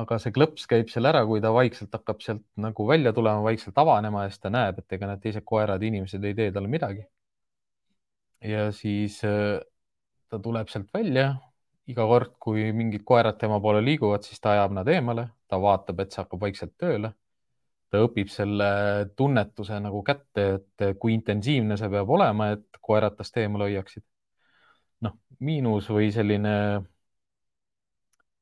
aga see klõps käib seal ära, kui ta vaikselt hakkab sealt nagu välja tulema, vaikselt avanema ja siis ta näeb, et ega need teised koerad inimesed ei tee talle midagi. ja siis äh, ta tuleb sealt välja. iga kord, kui mingid koerad tema poole liiguvad, siis ta ajab nad eemale, ta vaatab, et see hakkab vaikselt tööle. Ta õpib selle tunnetuse nagu kätte, et kui intensiivne see peab olema, et koerad tast eemale hoiaksid. noh, miinus või selline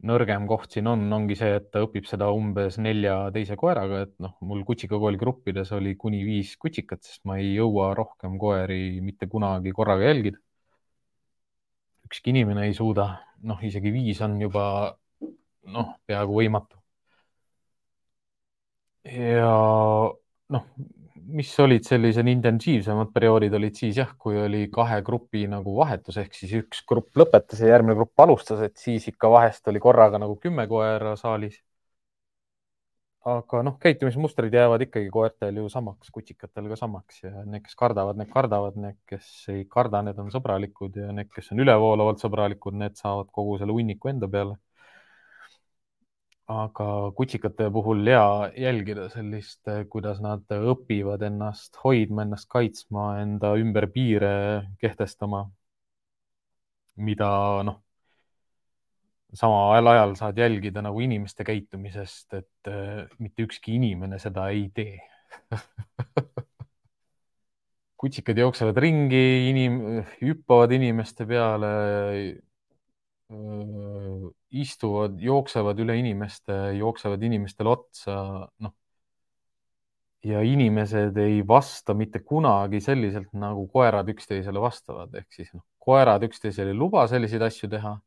nõrgem koht siin on, ongi see, et ta õpib seda umbes nelja teise koeraga, et noh, mul kutsikakooli gruppides oli kuni viis kutsikat, sest ma ei jõua rohkem koeri mitte kunagi korraga jälgida. ükski inimene ei suuda, noh, isegi viis on juba noh, peaaegu võimatu. Ja noh, mis olid sellised intensiivsemad perioodid, olid siis jah, kui oli kahe grupi nagu vahetus ehk siis üks grupp lõpetas ja järgmine grupp alustas, et siis ikka vahest oli korraga nagu kümme koera saalis. aga noh, käitumismustrid jäävad ikkagi koertel ju samaks, kutsikatel ka samaks ja need, kes kardavad, need kardavad, need, kes ei karda, need on sõbralikud ja need, kes on ülevoolavalt sõbralikud, need saavad kogu selle hunniku enda peale aga kutsikate puhul ja jälgida sellist, kuidas nad õpivad ennast hoidma, ennast kaitsma, enda ümber piire kehtestama. mida noh, samal ajal saad jälgida nagu inimeste käitumisest, et äh, mitte ükski inimene seda ei tee kutsikad jooksevad ringi, inim-, hüppavad inimeste peale istuvad, jooksevad üle inimeste, jooksevad inimestele otsa, noh. ja inimesed ei vasta mitte kunagi selliselt, nagu koerad üksteisele vastavad, ehk siis noh, koerad üksteisele ei luba selliseid asju teha.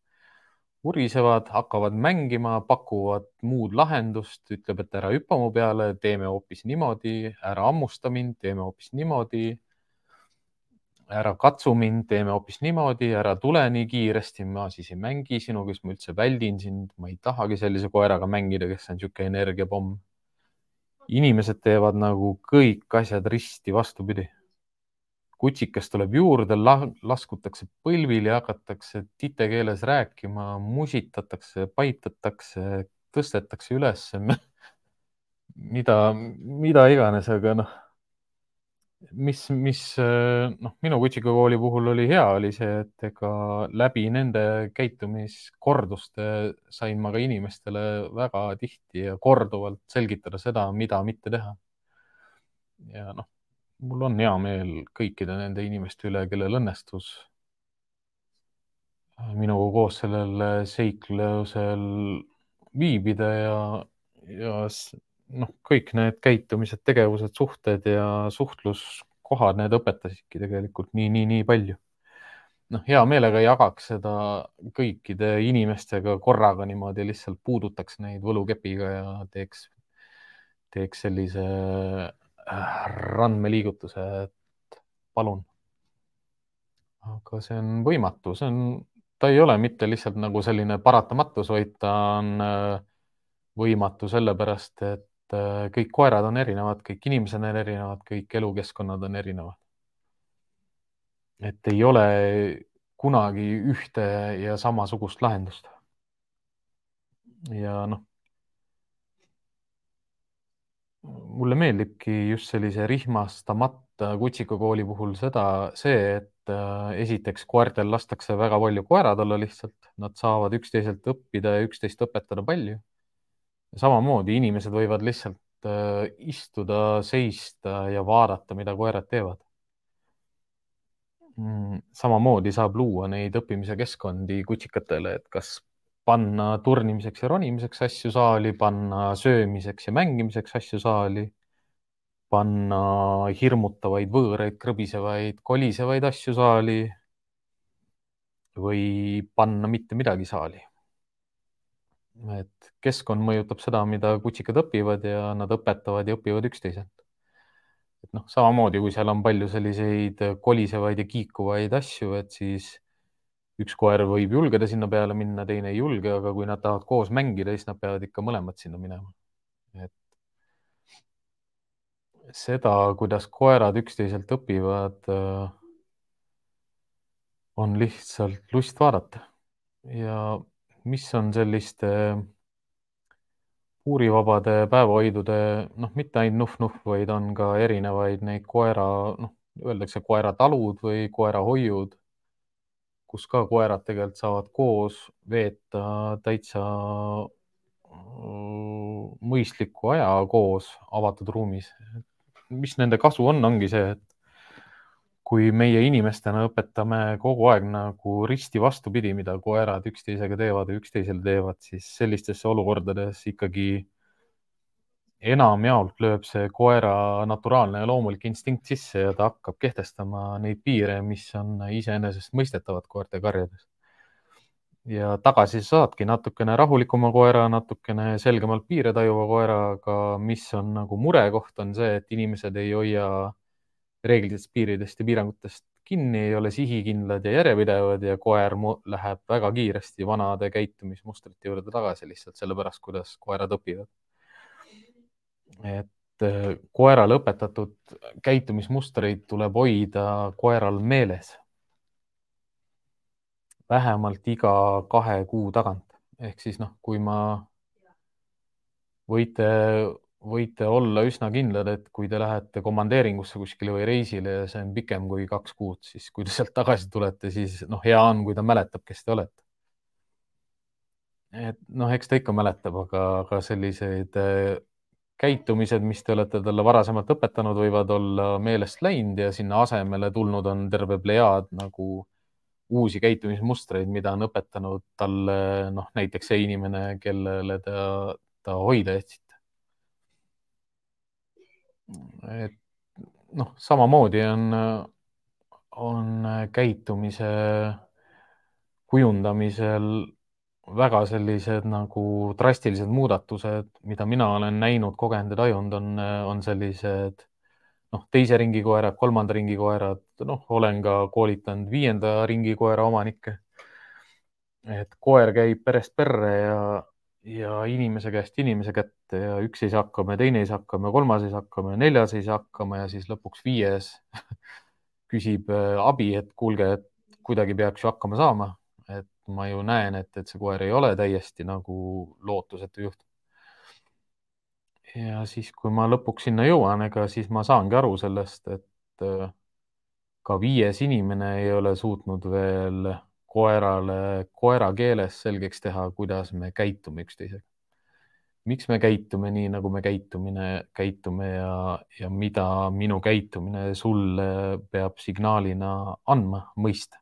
urisevad, hakkavad mängima, pakuvad muud lahendust, ütleb, et ära hüppa mu peale, teeme hoopis niimoodi, ära hammusta mind, teeme hoopis niimoodi ära katsu mind, teeme hoopis niimoodi, ära tule nii kiiresti, ma siis ei mängi sinuga, siis ma üldse väldin sind, ma ei tahagi sellise koeraga mängida, kes on niisugune energiapomm. inimesed teevad nagu kõik asjad risti vastupidi. kutsikas tuleb juurde, laskutakse põlvili, hakatakse tite keeles rääkima, musitatakse, paitatakse, tõstetakse ülesse mida, mida iganes, aga noh mis, mis noh, minu kutsikakooli puhul oli hea, oli see, et ega läbi nende käitumiskorduste sain ma ka inimestele väga tihti ja korduvalt selgitada seda, mida mitte teha. ja noh, mul on hea meel kõikide nende inimeste üle, kellel õnnestus minuga koos sellel seiklusel viibida ja, ja noh, kõik need käitumised, tegevused, suhted ja suhtluskohad, need õpetasidki tegelikult nii, nii, nii palju. noh, hea meelega jagaks seda kõikide inimestega korraga niimoodi, lihtsalt puudutaks neid võlukepiga ja teeks, teeks sellise äh, randmeliigutuse, et palun. aga see on võimatu, see on, ta ei ole mitte lihtsalt nagu selline paratamatus, vaid ta on äh, võimatu sellepärast, et et äh, kõik koerad on erinevad, kõik inimesed on erinevad, kõik elukeskkonnad on erinevad. et ei ole kunagi ühte ja samasugust lahendust. ja noh, mulle meeldibki just sellise rihmastamata kutsikakooli puhul seda, see, et äh, esiteks koertel lastakse väga palju koerad olla lihtsalt, nad saavad üksteiselt õppida ja üksteist õpetada palju samamoodi inimesed võivad lihtsalt äh, istuda, seista ja vaadata, mida koerad teevad mm,. samamoodi saab luua neid õppimise keskkondi kutsikatele, et kas panna turnimiseks ja ronimiseks asju saali, panna söömiseks ja mängimiseks asju saali, panna hirmutavaid, võõraid, krõbisevaid, kolisevaid asju saali või panna mitte midagi saali et keskkond mõjutab seda, mida kutsikad õpivad ja nad õpetavad ja õpivad üksteiselt. et noh, samamoodi kui seal on palju selliseid kolisevaid ja kiikuvaid asju, et siis üks koer võib julgeda sinna peale minna, teine ei julge, aga kui nad tahavad koos mängida, siis nad peavad ikka mõlemad sinna minema. et seda, kuidas koerad üksteiselt õpivad, on lihtsalt lust vaadata ja mis on selliste puurivabade päevahoidude, noh, mitte ainult Nuhv-Nuhv, vaid on ka erinevaid neid koera, noh, öeldakse koeratalud või koerahoiud, kus ka koerad tegelikult saavad koos veeta täitsa mõistliku aja koos avatud ruumis. mis nende kasu on, ongi see, et kui meie inimestena õpetame kogu aeg nagu risti vastupidi, mida koerad üksteisega teevad ja üksteisele teevad, siis sellistesse olukordades ikkagi enamjaolt lööb see koera naturaalne ja loomulik instinkt sisse ja ta hakkab kehtestama neid piire, mis on iseenesestmõistetavad koerte karjades. ja tagasi saadki natukene rahulikuma koera, natukene selgemalt piire tajuva koera, aga mis on nagu murekoht, on see, et inimesed ei hoia reeglitest, piiridest ja piirangutest kinni, ei ole sihikindlad ja järjepidevad ja koer läheb väga kiiresti vanade käitumismustrite juurde tagasi lihtsalt sellepärast, kuidas koerad õpivad. et äh, koerale õpetatud käitumismustreid tuleb hoida koeral meeles. vähemalt iga kahe kuu tagant ehk siis noh, kui ma võite võite olla üsna kindlad, et kui te lähete komandeeringusse kuskile või reisile ja see on pikem kui kaks kuud, siis kui te sealt tagasi tulete, siis noh, hea on, kui ta mäletab, kes te olete. et noh, eks ta ikka mäletab, aga, aga sellised äh, käitumised, mis te olete talle varasemalt õpetanud, võivad olla meelest läinud ja sinna asemele tulnud on terve plejaad nagu uusi käitumismustreid, mida on õpetanud talle noh, näiteks see inimene, kellele ta, ta hoida jätsite et noh, samamoodi on, on käitumise kujundamisel väga sellised nagu drastilised muudatused, mida mina olen näinud, kogenud ja tajunud, on, on sellised noh, teise ringi koerad, kolmanda ringi koerad, noh, olen ka koolitanud viienda ringi koera omanikke. et koer käib perest perre ja, ja inimese käest inimese kätte ja üks ei saa hakkama ja teine ei saa hakkama ja kolmas ei saa hakkama ja neljas ei saa hakkama ja siis lõpuks viies küsib äh, abi, et kuulge, et kuidagi peaks ju hakkama saama. et ma ju näen, et, et see koer ei ole täiesti nagu lootusetu juht. ja siis, kui ma lõpuks sinna jõuan, ega siis ma saangi aru sellest, et äh, ka viies inimene ei ole suutnud veel koerale koera keeles selgeks teha, kuidas me käitume üksteisega. miks me käitume nii, nagu me käitumine, käitume ja, ja mida minu käitumine sulle peab signaalina andma, mõista.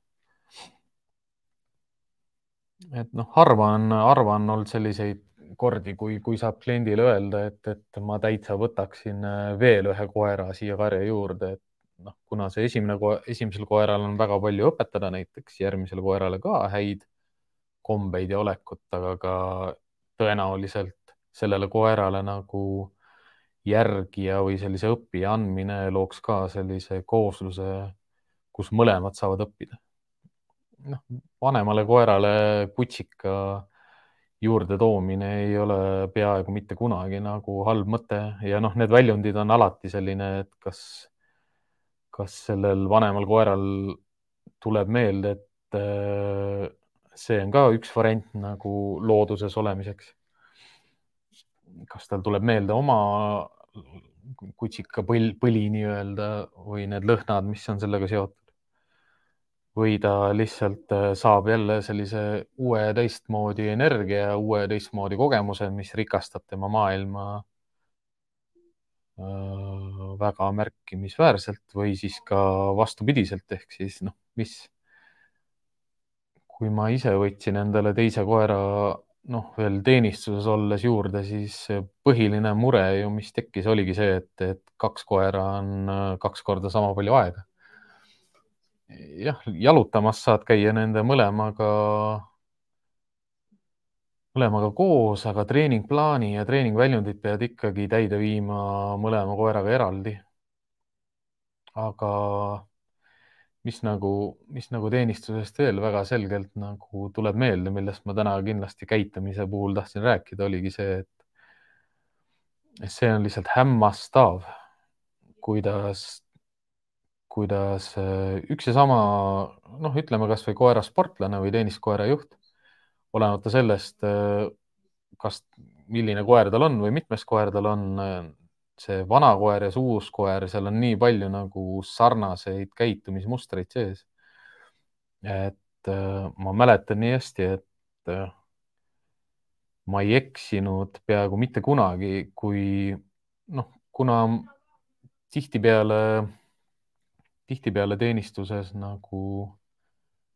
et noh, harva on, harva on olnud selliseid kordi, kui, kui saab kliendile öelda, et, et ma täitsa võtaksin veel ühe koera siia karja juurde, et noh, kuna see esimene, esimesel koeral on väga palju õpetada, näiteks järgmisele koerale ka häid kombeid ja olekut, aga ka tõenäoliselt sellele koerale nagu järgija või sellise õppija andmine looks ka sellise koosluse, kus mõlemad saavad õppida. noh, vanemale koerale kutsika juurde toomine ei ole peaaegu mitte kunagi nagu halb mõte ja noh, need väljundid on alati selline, et kas kas sellel vanemal koeral tuleb meelde, et äh, see on ka üks variant nagu looduses olemiseks. kas tal tuleb meelde oma kutsika põl, põli nii-öelda või need lõhnad, mis on sellega seotud? või ta lihtsalt äh, saab jälle sellise uue teistmoodi energia, uue teistmoodi kogemuse, mis rikastab tema maailma väga märkimisväärselt või siis ka vastupidiselt ehk siis noh, mis, kui ma ise võtsin endale teise koera noh, veel teenistuses olles juurde, siis põhiline mure ju, mis tekkis, oligi see, et, et kaks koera on äh, kaks korda sama palju aega. jah, jalutamas saad käia nende mõlemaga mõlemaga koos, aga treeningplaani ja treeningväljundit pead ikkagi täide viima mõlema koeraga eraldi. aga mis nagu, mis nagu teenistusest veel väga selgelt nagu tuleb meelde, millest ma täna kindlasti käitumise puhul tahtsin rääkida, oligi see, et see on lihtsalt hämmastav, kuidas, kuidas üks ja sama, noh, ütleme kasvõi koerasportlane või teeniskoera juht olenemata sellest, äh, kas, milline koer tal on või mitmes koer tal on, äh, see vana koer ja see uus koer, seal on nii palju nagu sarnaseid käitumismustreid sees. et äh, ma mäletan nii hästi, et ma ei eksinud peaaegu mitte kunagi, kui noh, kuna tihtipeale, tihtipeale teenistuses nagu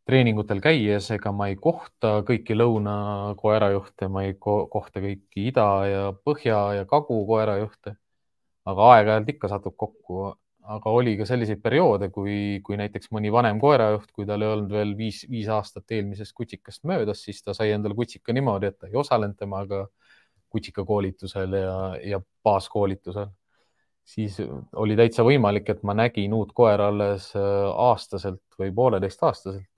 treeningutel käies, ega ma ei kohta kõiki lõuna koerajuhte, ma ei kohta kõiki ida ja põhja ja kagu koerajuhte. aga aeg-ajalt ikka satub kokku aga oli ka selliseid perioode, kui, kui näiteks mõni vanem koerajuht, kui tal ei olnud veel viis, viis aastat eelmisest kutsikast möödas, siis ta sai endale kutsika niimoodi, et ta ei osalenud temaga kutsikakoolitusel ja, ja baaskoolitusel. siis oli täitsa võimalik, et ma nägin uut koera alles äh, aastaselt või pooleteistaastaselt.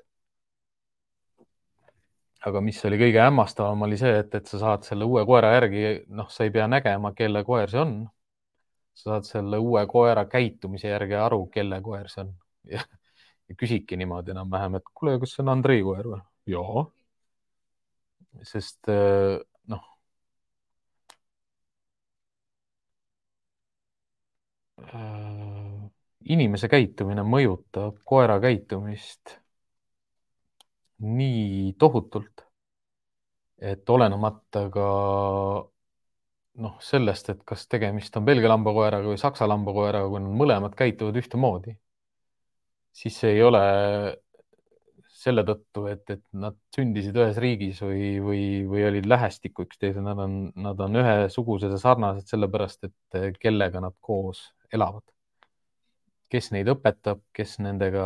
Aga mis oli kõige hämmastavam, oli see, et, et sa saad selle uue koera järgi, noh, sa ei pea nägema, kelle koer see on sa saad selle uue koera käitumise järgi aru, kelle koer see on ja, ja küsidki niimoodi enam-vähem, et kuule, kas see on Andrei koer või? jaa. sest äh, noh. Äh, inimese käitumine mõjutab koera käitumist nii tohutult, et olenemata ka noh, sellest, et kas tegemist on Belgia lambakoeraga või Saksa lambakoeraga, kui nad mõlemad käituvad ühtemoodi, siis see ei ole selle tõttu, et, et nad sündisid ühes riigis või, või, või olid lähestikku üksteisele, nad on, nad on ühesugused ja sarnased sellepärast, et kellega nad koos elavad. kes neid õpetab, kes nendega,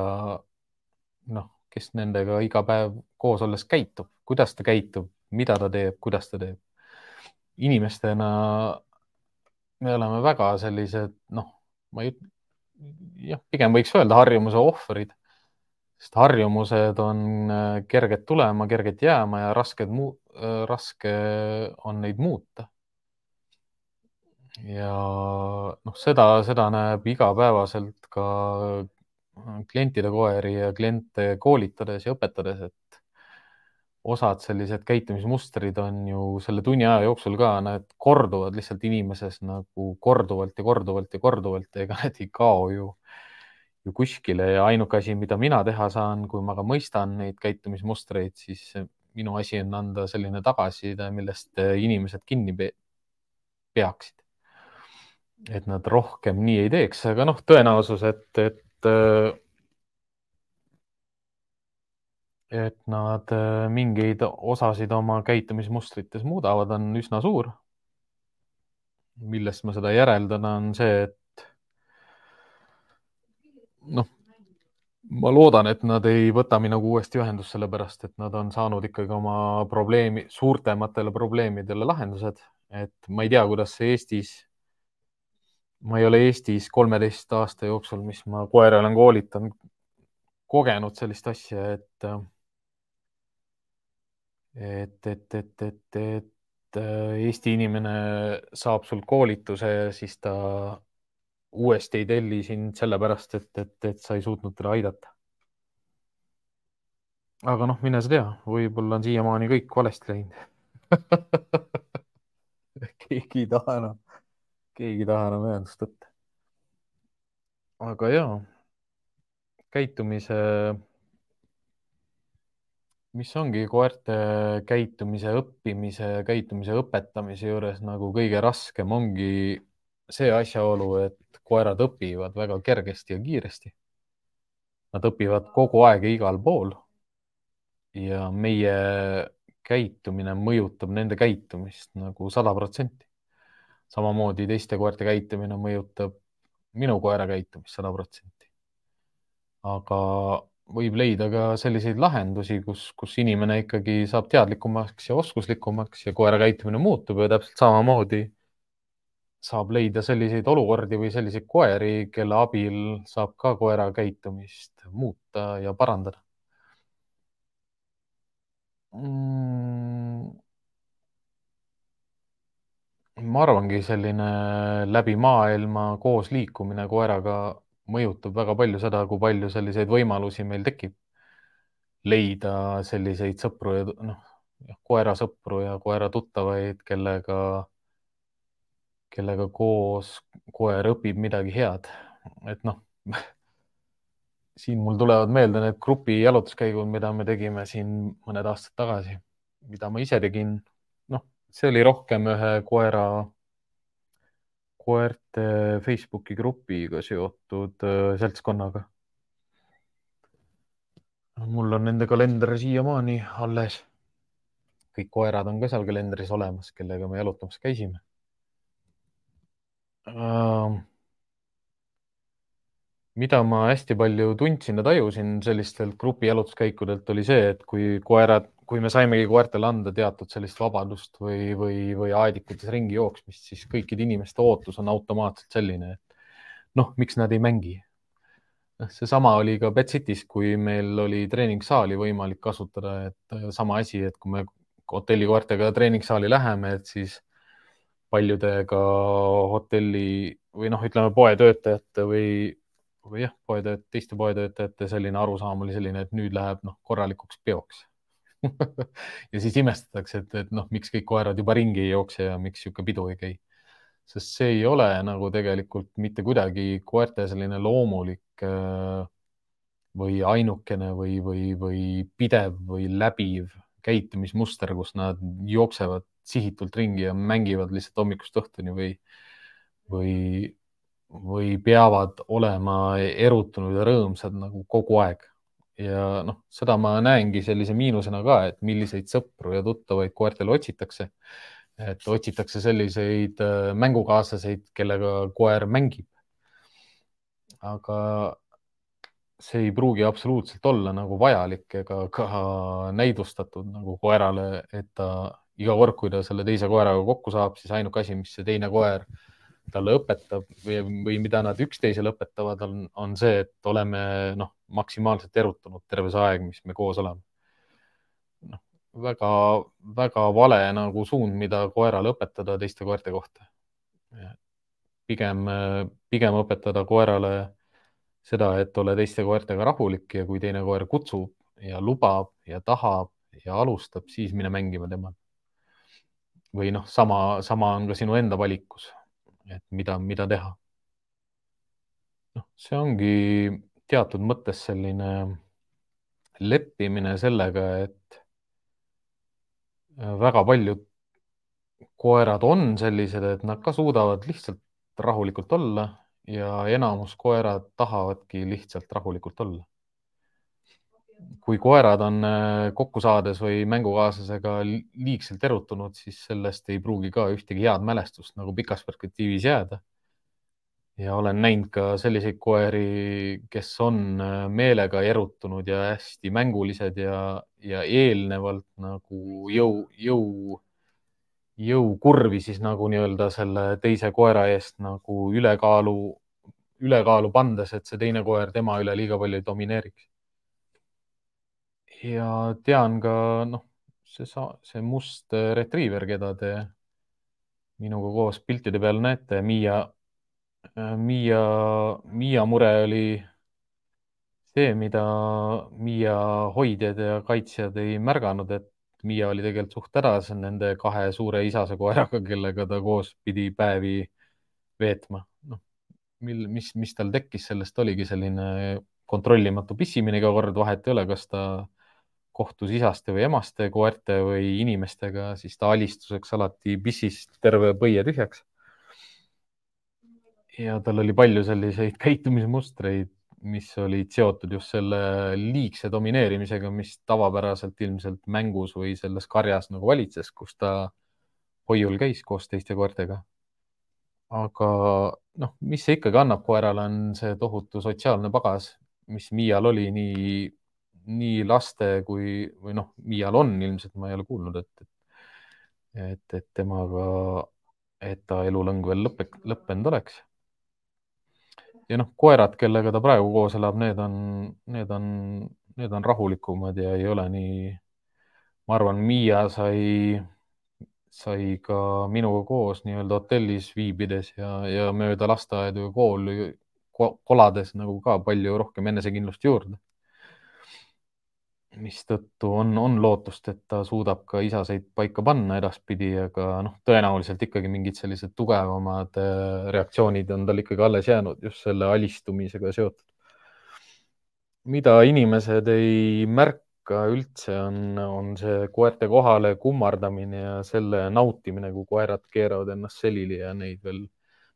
noh, kes nendega iga päev koos olles käitub, kuidas ta käitub, mida ta teeb, kuidas ta teeb inimestena me oleme väga sellised, noh, ma ei, jah, pigem võiks öelda harjumuse ohvrid, sest harjumused on äh, kerged tulema, kerged jääma ja rasked, äh, raske on neid muuta. ja noh, seda, seda näeb igapäevaselt ka klientide koeri ja kliente koolitades ja õpetades, et osad sellised käitumismustrid on ju selle tunni aja jooksul ka, need korduvad lihtsalt inimeses nagu korduvalt ja korduvalt ja korduvalt, ega need ei kao ju, ju kuskile ja ainuke asi, mida mina teha saan, kui ma ka mõistan neid käitumismustreid, siis minu asi on anda selline tagasiside, millest inimesed kinni peaksid. et nad rohkem nii ei teeks, aga noh, tõenäosus, et, et et nad äh, mingeid osasid oma käitumismustrites muudavad, on üsna suur. millest ma seda järeldan, on see, et noh, ma loodan, et nad ei võta minuga uuesti ühendust, sellepärast et nad on saanud ikkagi oma probleemi, suurtematele probleemidele lahendused, et ma ei tea, kuidas see Eestis, ma ei ole Eestis kolmeteist aasta jooksul, mis ma koera olen koolitanud, kogenud sellist asja, et et, et, et, et, et äh, Eesti inimene saab sul koolituse ja siis ta uuesti ei telli sind sellepärast, et, et, et sa ei suutnud teda aidata. aga noh, mine sa tea, võib-olla on siiamaani kõik valesti läinud keegi ei taha enam, keegi ei taha enam ühendust võtta. aga ja, käitumise mis ongi koerte käitumise õppimise, käitumise õpetamise juures nagu kõige raskem, ongi see asjaolu, et koerad õpivad väga kergesti ja kiiresti. Nad õpivad kogu aeg ja igal pool. ja meie käitumine mõjutab nende käitumist nagu sada protsenti. Samamoodi teiste koerte käitumine mõjutab minu koera käitumist sada protsenti. aga võib leida ka selliseid lahendusi, kus, kus inimene ikkagi saab teadlikumaks ja oskuslikumaks ja koera käitumine muutub ja täpselt samamoodi saab leida selliseid olukordi või selliseid koeri, kelle abil saab ka koera käitumist muuta ja parandada mm.. Ma arvangi, selline läbi maailma koos liikumine koeraga mõjutab väga palju seda, kui palju selliseid võimalusi meil tekib. leida selliseid sõpru ja noh, koerasõpru ja koeratuttavaid, kellega, kellega koos koer õpib midagi head. et noh siin mul tulevad meelde need grupi jalutuskäigud, mida me tegime siin mõned aastad tagasi, mida ma ise tegin. See oli rohkem ühe koera, koerte Facebooki grupiga seotud äh, seltskonnaga. mul on nende kalender siiamaani alles. kõik koerad on ka seal kalendris olemas, kellega me jalutamas käisime uh, mida ma hästi palju tundsin ja tajusin sellistelt grupi jalutuskäikudelt oli see, et kui koerad, kui me saimegi koertele anda teatud sellist vabadust või, või, või aedikutes ringi jooksmist, siis kõikide inimeste ootus on automaatselt selline, et noh, miks nad ei mängi. noh, seesama oli ka Betsitis, kui meil oli treeningsaali võimalik kasutada, et sama asi, et kui me hotellikoertega treeningsaali läheme, et siis paljudega hotelli või noh, ütleme poetöötajate või või jah, poetööt-, teiste poetöötajate selline arusaam oli selline, et nüüd läheb noh, korralikuks peoks ja siis imestatakse, et, et noh, miks kõik koerad juba ringi ei jookse ja miks niisugune pidu ei käi. sest see ei ole nagu tegelikult mitte kuidagi koerte selline loomulik äh, või ainukene või, või, või pidev või läbiv käitumismuster, kus nad jooksevad sihitult ringi ja mängivad lihtsalt hommikust õhtuni või, või või peavad olema erutunud ja rõõmsad nagu kogu aeg. Ja noh, seda ma näengi sellise miinusena ka, et milliseid sõpru ja tuttavaid koertele otsitakse. et otsitakse selliseid äh, mängukaaslaseid, kellega koer mängib. aga see ei pruugi absoluutselt olla nagu vajalik ega ka näidustatud nagu koerale, et ta iga kord, kui ta selle teise koeraga kokku saab, siis ainuke asi, mis see teine koer talle õpetab või, või mida nad üksteisele õpetavad, on, on see, et oleme noh, maksimaalselt erutunud terve see aeg, mis me koos oleme. noh, väga, väga vale nagu suund, mida koerale õpetada teiste koerte kohta. pigem, pigem õpetada koerale seda, et ole teiste koertega rahulik ja kui teine koer kutsub ja lubab ja tahab ja alustab, siis mine mängima temaga. või noh, sama, sama on ka sinu enda valikus et mida, mida teha. noh, see ongi teatud mõttes selline leppimine sellega, et väga paljud koerad on sellised, et nad ka suudavad lihtsalt rahulikult olla ja enamus koerad tahavadki lihtsalt rahulikult olla. Kui koerad on äh, kokku saades või mängukaaslasega liigselt erutunud, siis sellest ei pruugi ka ühtegi head mälestust nagu pikas perspektiivis jääda. ja olen näinud ka selliseid koeri, kes on äh, meelega erutunud ja hästi mängulised ja, ja eelnevalt nagu jõu, jõu, jõukurvi siis nagu nii-öelda selle teise koera eest nagu ülekaalu, ülekaalu pandes, et see teine koer tema üle liiga palju ei domineeriks ja tean ka noh, see, see must retriiver, keda te minuga koos piltide peal näete, Miia, Miia, Miia mure oli see, mida Miia hoidjad ja kaitsjad ei märganud, et Miia oli tegelikult suht hädas nende kahe suure isase koeraga, kellega ta koos pidi päevi veetma. noh, mil, mis, mis tal tekkis, sellest oligi selline kontrollimatu pissimine iga kord, vahet ei ole, kas ta kohtus isaste või emaste koerte või inimestega, siis ta alistuseks alati pissis terve põie tühjaks. ja tal oli palju selliseid käitumismustreid, mis olid seotud just selle liigse domineerimisega, mis tavapäraselt ilmselt mängus või selles karjas nagu valitses, kus ta hoiul käis koos teiste koertega. aga noh, mis see ikkagi annab koerale, on see tohutu sotsiaalne pagas, mis Miial oli nii nii laste kui, või noh, Miial on ilmselt, ma ei ole kuulnud, et, et, et temaga, et ta elulõng veel lõppe, lõppenud oleks. ja noh, koerad, kellega ta praegu koos elab, need on, need on, need on rahulikumad ja ei ole nii. ma arvan, Miia sai, sai ka minuga koos nii-öelda hotellis viibides ja, ja mööda lasteaedu ja kooli kolades nagu ka palju rohkem enesekindlust juurde mistõttu on, on lootust, et ta suudab ka isaseid paika panna edaspidi, aga noh, tõenäoliselt ikkagi mingid sellised tugevamad äh, reaktsioonid on tal ikkagi alles jäänud just selle alistumisega seotud. mida inimesed ei märka üldse on, on see koerte kohale kummardamine ja selle nautimine, kui koerad keeravad ennast selili ja neid veel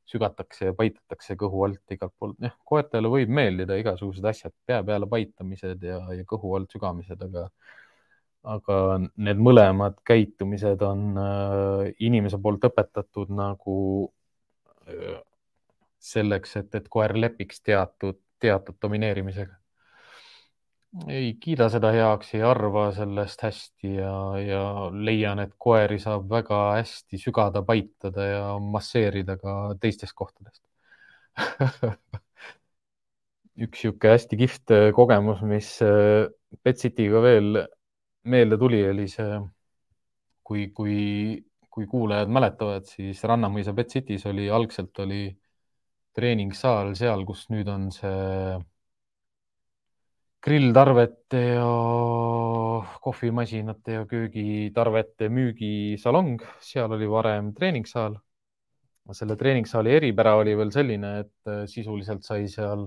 sügatakse ja paitatakse kõhu alt igalt poolt. jah, koertele võib meeldida igasugused asjad, pea peale paitamised ja, ja kõhu alt sügamised, aga, aga need mõlemad käitumised on äh, inimese poolt õpetatud nagu äh, selleks, et, et koer lepiks teatud, teatud domineerimisega ei kiida seda heaks, ei arva sellest hästi ja, ja leian, et koeri saab väga hästi sügada, paitada ja masseerida ka teistest kohtadest üks niisugune hästi kihvt kogemus, mis äh, Betsitiga veel meelde tuli, oli see, kui, kui, kui kuulajad mäletavad, siis Rannamõisa Betsitis oli, algselt oli treeningsaal seal, kus nüüd on see grilltarvete ja kohvimasinate ja köögitarvete müügisalong, seal oli varem treeningsaal. selle treeningsaali eripära oli veel selline, et äh, sisuliselt sai seal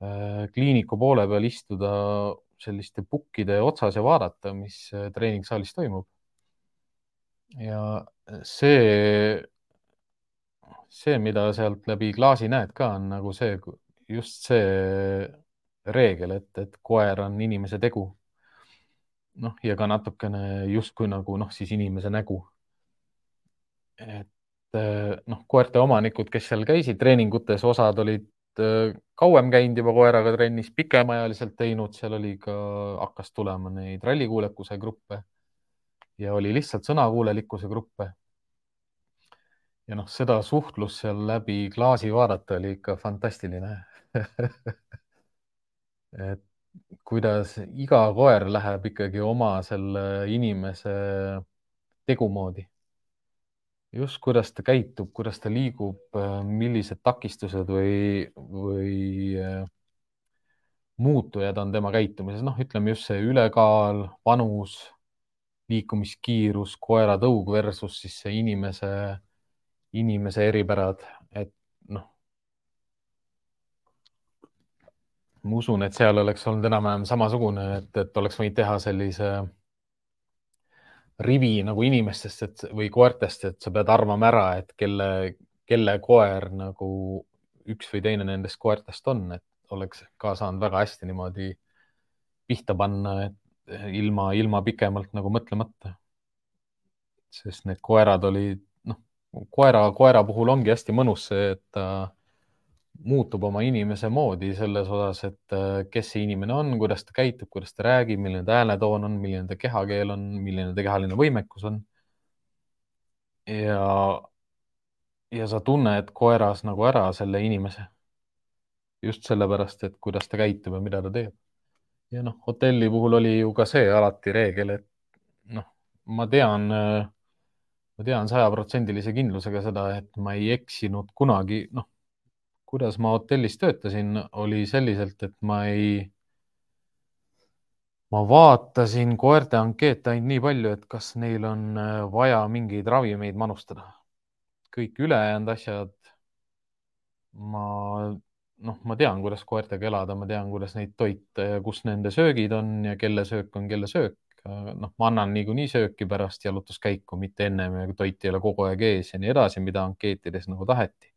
äh, kliiniku poole peal istuda selliste pukkide otsas ja vaadata, mis äh, treeningssaalis toimub. ja see, see, mida sealt läbi klaasi näed ka, on nagu see, just see reegel, et, et koer on inimese tegu. noh, ja ka natukene justkui nagu noh, siis inimese nägu. et eh, noh, koerte omanikud, kes seal käisid treeningutes, osad olid eh, kauem käinud juba koeraga trennis, pikemaajaliselt teinud, seal oli ka, hakkas tulema neid rallikuulekuse gruppe ja oli lihtsalt sõnakuulelikkuse gruppe. ja noh, seda suhtlust seal läbi klaasi vaadata oli ikka fantastiline et kuidas iga koer läheb ikkagi oma selle inimese tegu moodi. just, kuidas ta käitub, kuidas ta liigub, millised takistused või, või äh, muutujad on tema käitumises, noh, ütleme just see ülekaal, vanus, liikumiskiirus, koera tõug versus siis see inimese, inimese eripärad, et ma usun, et seal oleks olnud enam-vähem samasugune, et, et oleks võinud teha sellise rivi nagu inimestest, et või koertest, et sa pead arvama ära, et kelle, kelle koer nagu üks või teine nendest koertest on, et oleks ka saanud väga hästi niimoodi pihta panna, et ilma, ilma pikemalt nagu mõtlemata. sest need koerad olid, noh, koera, koera puhul ongi hästi mõnus see, et ta äh, muutub oma inimese moodi selles osas, et äh, kes see inimene on, kuidas ta käitub, kuidas ta räägib, milline ta hääletoon on, milline ta kehakeel on, milline ta kehaline võimekus on. ja, ja sa tunned koeras nagu ära selle inimese. just sellepärast, et kuidas ta käitub ja mida ta teeb. ja noh, hotelli puhul oli ju ka see alati reegel, et noh, ma tean äh, ma tean sajaprotsendilise kindlusega seda, et ma ei eksinud kunagi, noh, kuidas ma hotellis töötasin, oli selliselt, et ma ei, ma vaatasin koerte ankeete ainult nii palju, et kas neil on äh, vaja mingeid ravimeid manustada. kõik ülejäänud asjad, ma, noh, ma tean, kuidas koertega elada, ma tean, kuidas neid toita ja kus nende söögid on ja kelle söök on kelle söök. noh, ma annan niikuinii sööki pärast jalutuskäiku, mitte ennem ja toit ei ole kogu aeg ees ja nii edasi, mida ankeetides nagu taheti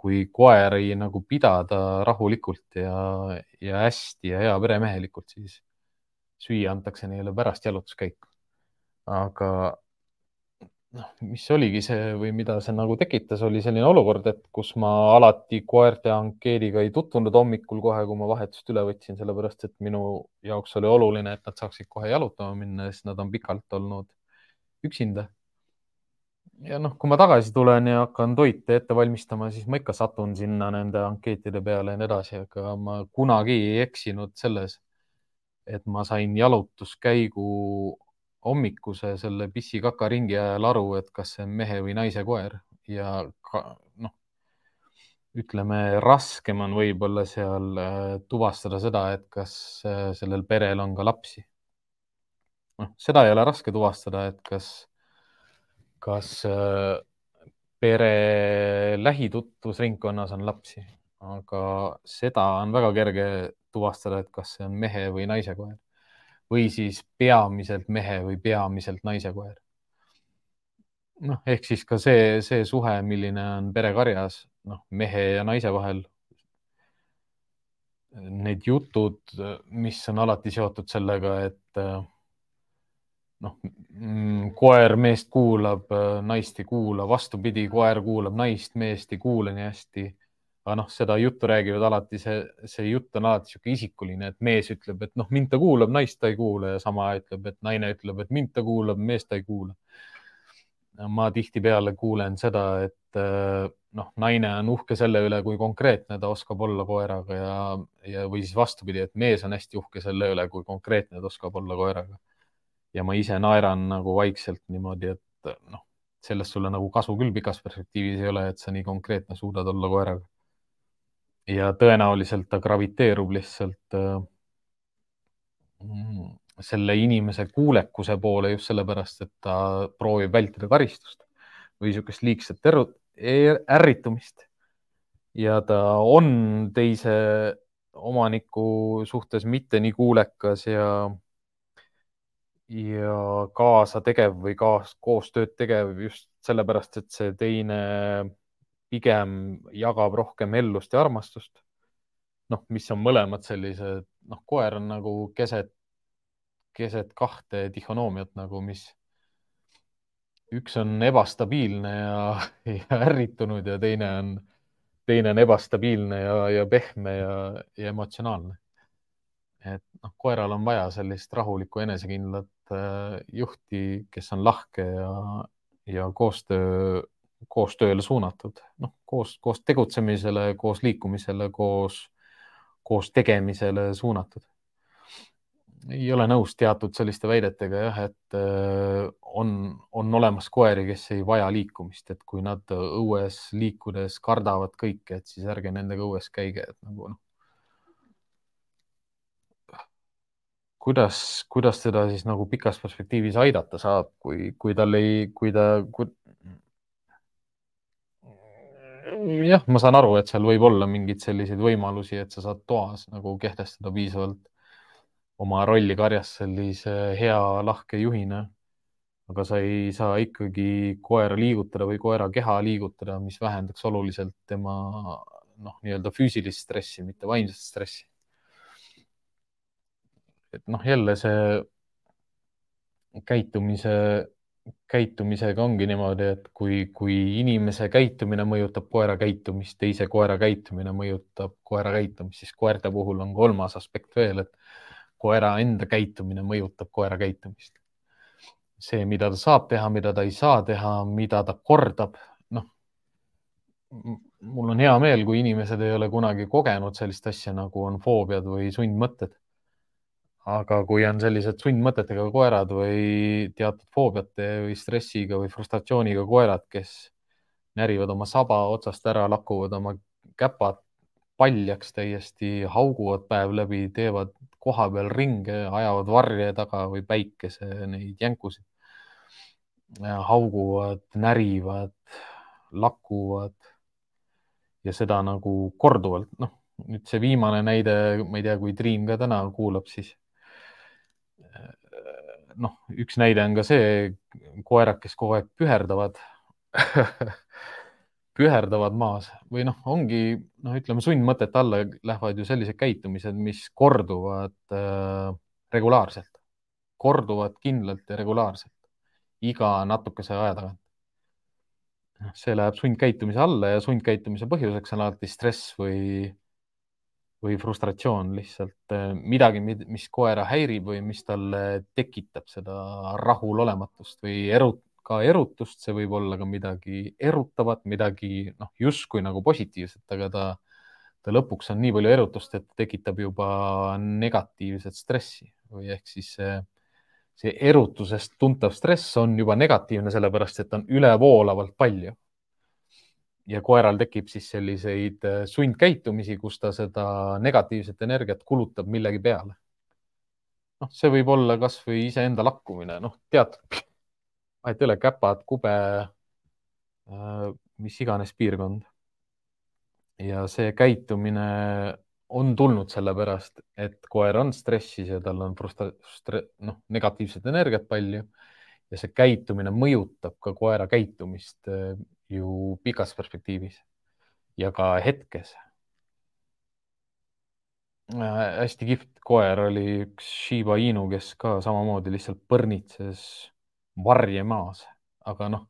kui koeri nagu pidada rahulikult ja, ja hästi ja heaperemehelikult, siis süüa antakse neile pärast jalutuskäiku. aga noh, mis oligi see või mida see nagu tekitas, oli selline olukord, et kus ma alati koerte ankeediga ei tutvunud hommikul kohe, kui ma vahetust üle võtsin, sellepärast et minu jaoks oli oluline, et nad saaksid kohe jalutama minna, sest nad on pikalt olnud üksinda ja noh, kui ma tagasi tulen ja hakkan toite ette valmistama, siis ma ikka satun sinna nende ankeetide peale ja nii edasi, aga ma kunagi ei eksinud selles, et ma sain jalutuskäigu hommikuse selle pissi-kaka ringi ajal aru, et kas see on mehe või naise koer ja noh, ütleme, raskem on võib-olla seal äh, tuvastada seda, et kas äh, sellel perel on ka lapsi. noh, seda ei ole raske tuvastada, et kas kas äh, pere lähitutvusringkonnas on lapsi, aga seda on väga kerge tuvastada, et kas see on mehe või naise koer. või siis peamiselt mehe või peamiselt naise koer. noh, ehk siis ka see, see suhe, milline on perekarjas, noh, mehe ja naise vahel. Need jutud, mis on alati seotud sellega, et noh, mm, koer meest kuulab, naist ei kuula, vastupidi, koer kuulab naist, meest ei kuula nii hästi aga noh, seda juttu räägivad alati, see, see jutt on alati niisugune isikuline, et mees ütleb, et noh, mind ta kuulab, naist ta ei kuula ja sama ütleb, et naine ütleb, et mind ta kuulab, meest ta ei kuula. ma tihtipeale kuulen seda, et äh, noh, naine on uhke selle üle, kui konkreetne ta oskab olla koeraga ja, ja, või siis vastupidi, et mees on hästi uhke selle üle, kui konkreetne ta oskab olla koeraga. Ja ma ise naeran nagu vaikselt niimoodi, et noh, sellest sulle nagu kasu küll pikas perspektiivis ei ole, et sa nii konkreetne suudad olla koeraga ja tõenäoliselt ta graviteerub lihtsalt äh, selle inimese kuulekuse poole just sellepärast, et ta proovib vältida karistust või niisugust liigset e-, ärritumist. ja ta on teise omaniku suhtes mitte nii kuulekas ja, ja kaasategev või kaas, koostööd tegev just sellepärast, et see teine pigem jagab rohkem ellust ja armastust. noh, mis on mõlemad sellised, noh, koer on nagu keset, keset kahte dihhanoomiat nagu, mis üks on ebastabiilne ja, ja ärritunud ja teine on, teine on ebastabiilne ja, ja pehme ja, ja emotsionaalne. Et noh, koeral on vaja sellist rahulikku enesekindlat äh, juhti, kes on lahke ja, ja koostöö koostööle suunatud, noh, koos, koos tegutsemisele, koos liikumisele, koos, koos tegemisele suunatud. ei ole nõus teatud selliste väidetega jah, et äh, on, on olemas koeri, kes ei vaja liikumist, et kui nad õues liikudes kardavad kõike, et siis ärge nendega õues käige, et nagu noh. Kuidas, kuidas teda siis nagu pikas perspektiivis aidata saab, kui, kui tal ei, kui ta, kui jah, ma saan aru, et seal võib olla mingeid selliseid võimalusi, et sa saad toas nagu kehtestada piisavalt oma rolli karjas sellise hea lahke juhina. aga sa ei saa ikkagi koera liigutada või koera keha liigutada, mis vähendaks oluliselt tema noh, nii-öelda füüsilist stressi, mitte vaimset stressi. Et noh, jälle see käitumise käitumisega ongi niimoodi, et kui, kui inimese käitumine mõjutab koera käitumist, teise koera käitumine mõjutab koera käitumist, siis koerte puhul on kolmas aspekt veel, et koera enda käitumine mõjutab koera käitumist. see, mida ta saab teha, mida ta ei saa teha, mida ta kordab, noh. mul on hea meel, kui inimesed ei ole kunagi kogenud sellist asja, nagu on foobiad või sundmõtted aga kui on sellised sundmõtetega koerad või teatud foobiate või stressiga või frustratsiooniga koerad, kes närivad oma saba otsast ära, lakuvad oma käpad paljaks täiesti, hauguvad päev läbi, teevad koha peal ringe, ajavad varje taga või päikese neid jänkusid. hauguvad, närivad, lakuvad ja seda nagu korduvalt, noh, nüüd see viimane näide, ma ei tea, kui Triin ka täna kuulab, siis noh, üks näide on ka see, koerad, kes kogu aeg püherdavad püherdavad maas või noh, ongi noh, ütleme sundmõtete alla lähevad ju sellised käitumised, mis korduvad äh, regulaarselt, korduvad kindlalt ja regulaarselt iga natukese aja tagant. Noh, see läheb sundkäitumise alla ja sundkäitumise põhjuseks on alati stress või või frustratsioon lihtsalt äh, midagi, mis koera häirib või mis talle tekitab seda rahulolematust või erut-, ka erutust, see võib olla ka midagi erutavat, midagi noh, justkui nagu positiivset, aga ta, ta lõpuks on nii palju erutust, et tekitab juba negatiivset stressi või ehk siis see, see erutusest tuntav stress on juba negatiivne, sellepärast et on ülevoolavalt palju ja koeral tekib siis selliseid äh, sundkäitumisi, kus ta seda negatiivset energiat kulutab millegi peale. noh, see võib olla kasvõi iseenda lakkumine, noh, teatud, vahet ei ole, käpad, kube, äh, mis iganes piirkond. ja see käitumine on tulnud sellepärast, et koer on stressis ja tal on frustra-, noh, negatiivset energiat palju ja see käitumine mõjutab ka koera käitumist äh, ju pikas perspektiivis ja ka hetkes äh,. hästi kihvt koer oli üks Shiba Inu, kes ka samamoodi lihtsalt põrnitses varje maas, aga noh,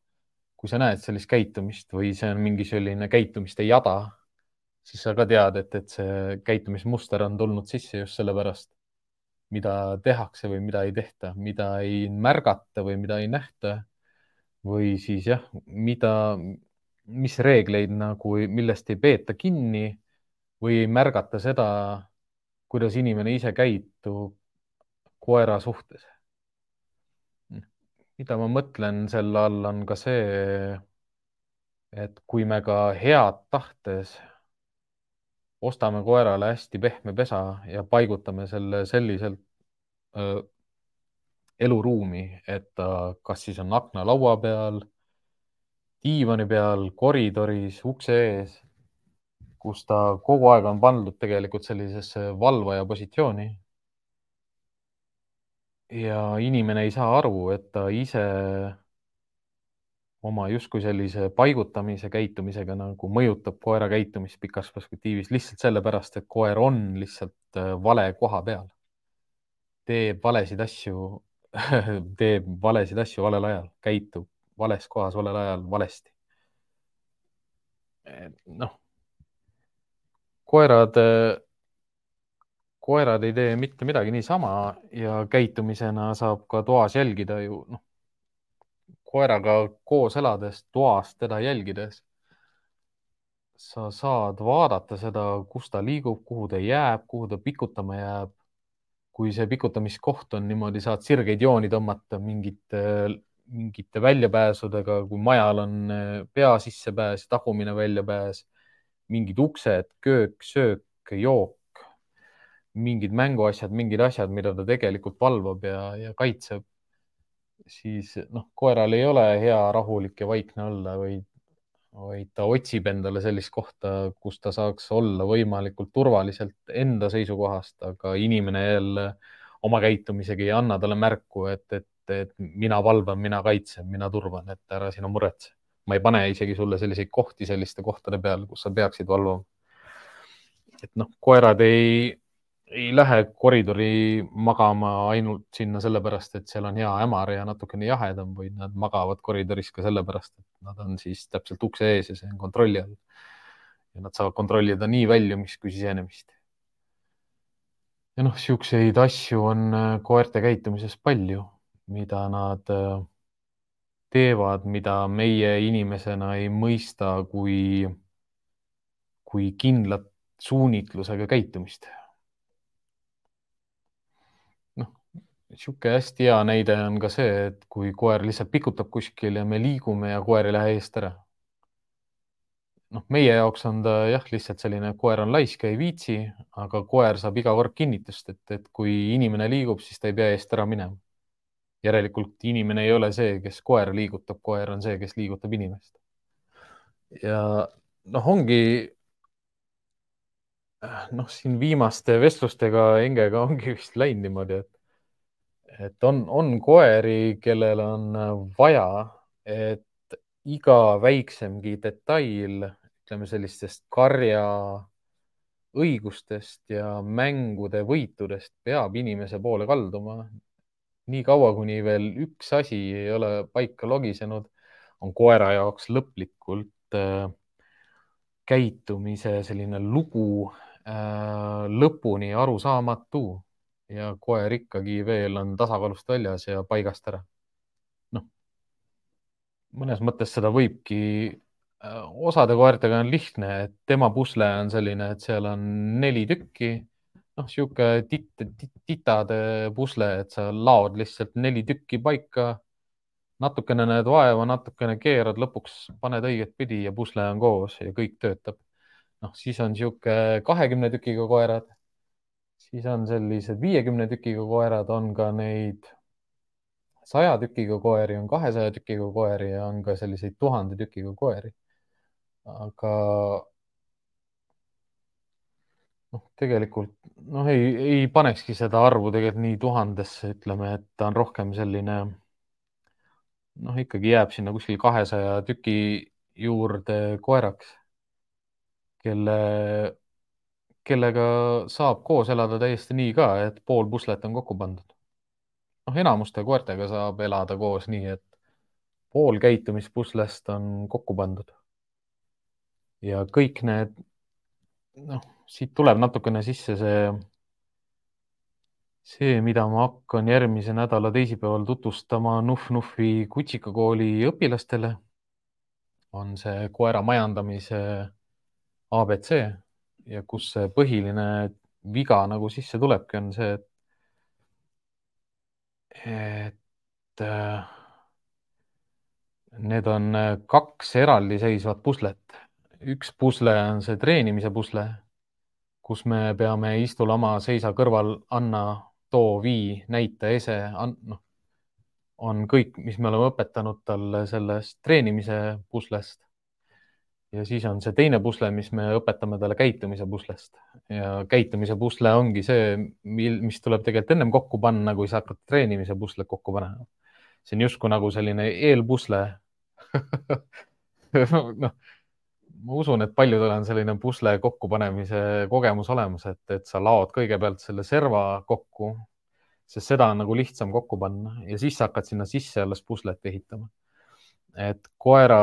kui sa näed sellist käitumist või see on mingi selline käitumiste jada, siis sa ka tead, et, et see käitumismuster on tulnud sisse just sellepärast, mida tehakse või mida ei tehta, mida ei märgata või mida ei nähta. Või siis jah, mida, mis reegleid nagu, millest ei peeta kinni või ei märgata seda, kuidas inimene ise käitub koera suhtes. mida ma mõtlen selle all, on ka see, et kui me ka head tahtes ostame koerale hästi pehme pesa ja paigutame selle selliselt eluruumi, et ta kas siis on aknalaua peal, diivani peal, koridoris, ukse ees, kus ta kogu aeg on pandud tegelikult sellisesse valvaja positsiooni. ja inimene ei saa aru, et ta ise oma justkui sellise paigutamise käitumisega nagu mõjutab koera käitumist pikas perspektiivis lihtsalt sellepärast, et koer on lihtsalt äh, vale koha peal. teeb valesid asju teeb valesid asju valel ajal, käitub vales kohas valel ajal valesti. noh, koerad, äh, koerad ei tee mitte midagi niisama ja käitumisena saab ka toas jälgida ju noh koeraga koos elades, toas teda jälgides, sa saad vaadata seda, kus ta liigub, kuhu ta jääb, kuhu ta pikutama jääb. Kui see pikutamiskoht on niimoodi, saad sirgeid jooni tõmmata mingite, mingite väljapääsudega, kui majal on eh, pea sissepääs, tagumine väljapääs, mingid uksed, köök, söök, jook, mingid mänguasjad, mingid asjad, mida ta tegelikult valvab ja, ja kaitseb siis noh, koeral ei ole hea rahulik ja vaikne olla, vaid, vaid ta otsib endale sellist kohta, kus ta saaks olla võimalikult turvaliselt enda seisukohast, aga inimene jälle oma käitumisega ei anna talle märku, et, et, et mina valvan, mina kaitsen, mina turvan, et ära sina muretse. ma ei pane isegi sulle selliseid kohti selliste kohtade peal, kus sa peaksid valvama. et noh, koerad ei ei lähe koridori magama ainult sinna sellepärast, et seal on hea hämar ja natukene jahedam, vaid nad magavad koridoris ka sellepärast, et nad on siis täpselt ukse ees ja see on kontrolli all. ja nad saavad kontrollida nii väljumist kui sisenemist. ja noh, siukseid asju on äh, koerte käitumises palju, mida nad äh, teevad, mida meie inimesena ei mõista kui, kui kindlat suunitlusega käitumist niisugune hästi hea näide on ka see, et kui koer lihtsalt pikutab kuskil ja me liigume ja koer ei lähe eest ära. noh, meie jaoks on ta jah, lihtsalt selline koer on laisk, ei viitsi, aga koer saab iga kord kinnitust, et, et kui inimene liigub, siis ta ei pea eest ära minema. järelikult inimene ei ole see, kes koera liigutab, koer on see, kes liigutab inimest. ja noh, ongi noh, siin viimaste vestlustega Engega ongi vist läinud niimoodi, et et on, on koeri, kellel on vaja, et iga väiksemgi detail, ütleme sellistest karja õigustest ja mängude võitudest peab inimese poole kalduma. nii kaua, kuni veel üks asi ei ole paika logisenud, on koera jaoks lõplikult äh, käitumise selline lugu äh, lõpuni arusaamatu ja koer ikkagi veel on tasakaalust väljas ja paigast ära. noh, mõnes mõttes seda võibki, äh, osade koertega on lihtne, et tema pusle on selline, et seal on neli tükki, noh, sihuke tit, tit, titade pusle, et sa laod lihtsalt neli tükki paika natukene näed vaeva, natukene keerad, lõpuks paned õiget pidi ja pusle on koos ja kõik töötab. noh, siis on niisugune kahekümne tükiga koerad siis on sellised viiekümne tükiga koerad, on ka neid saja tükiga koeri, on kahesaja tükiga koeri ja on ka selliseid tuhande tükiga koeri. aga noh, tegelikult noh, ei, ei panekski seda arvu tegelikult nii tuhandesse, ütleme, et ta on rohkem selline noh, ikkagi jääb sinna kuskil kahesaja tüki juurde koeraks, kelle, kellega saab koos elada täiesti nii ka, et pool puslet on kokku pandud. noh, enamuste koertega saab elada koos nii, et pool käitumispuslest on kokku pandud. ja kõik need, noh, siit tuleb natukene sisse see, see, mida ma hakkan järgmise nädala teisipäeval tutvustama Nuff-Nuffi kutsikakooli õpilastele, on see koera majandamise abc ja kus see põhiline viga nagu sisse tulebki, on see, et, et äh, Need on äh, kaks eraldiseisvat puslet. üks pusle on see treenimise pusle, kus me peame istu, lama, seisa kõrval, anna, too, vii, näita, ese, noh, on kõik, mis me oleme õpetanud talle sellest treenimise puslest. Ja siis on see teine pusle, mis me õpetame talle käitumise puslest. Ja käitumise pusle ongi see, mil, mis tuleb tegelikult ennem kokku panna, kui sa hakkad treenimise puslet kokku panema. See on justkui nagu selline eelpusle. Noh, ma usun, et paljudel on selline pusle kokkupanemise kogemus olemas, et, et sa laod kõigepealt selle serva kokku, sest seda on nagu lihtsam kokku panna ja siis sa hakkad sinna sisse alles puslet ehitama. et koera,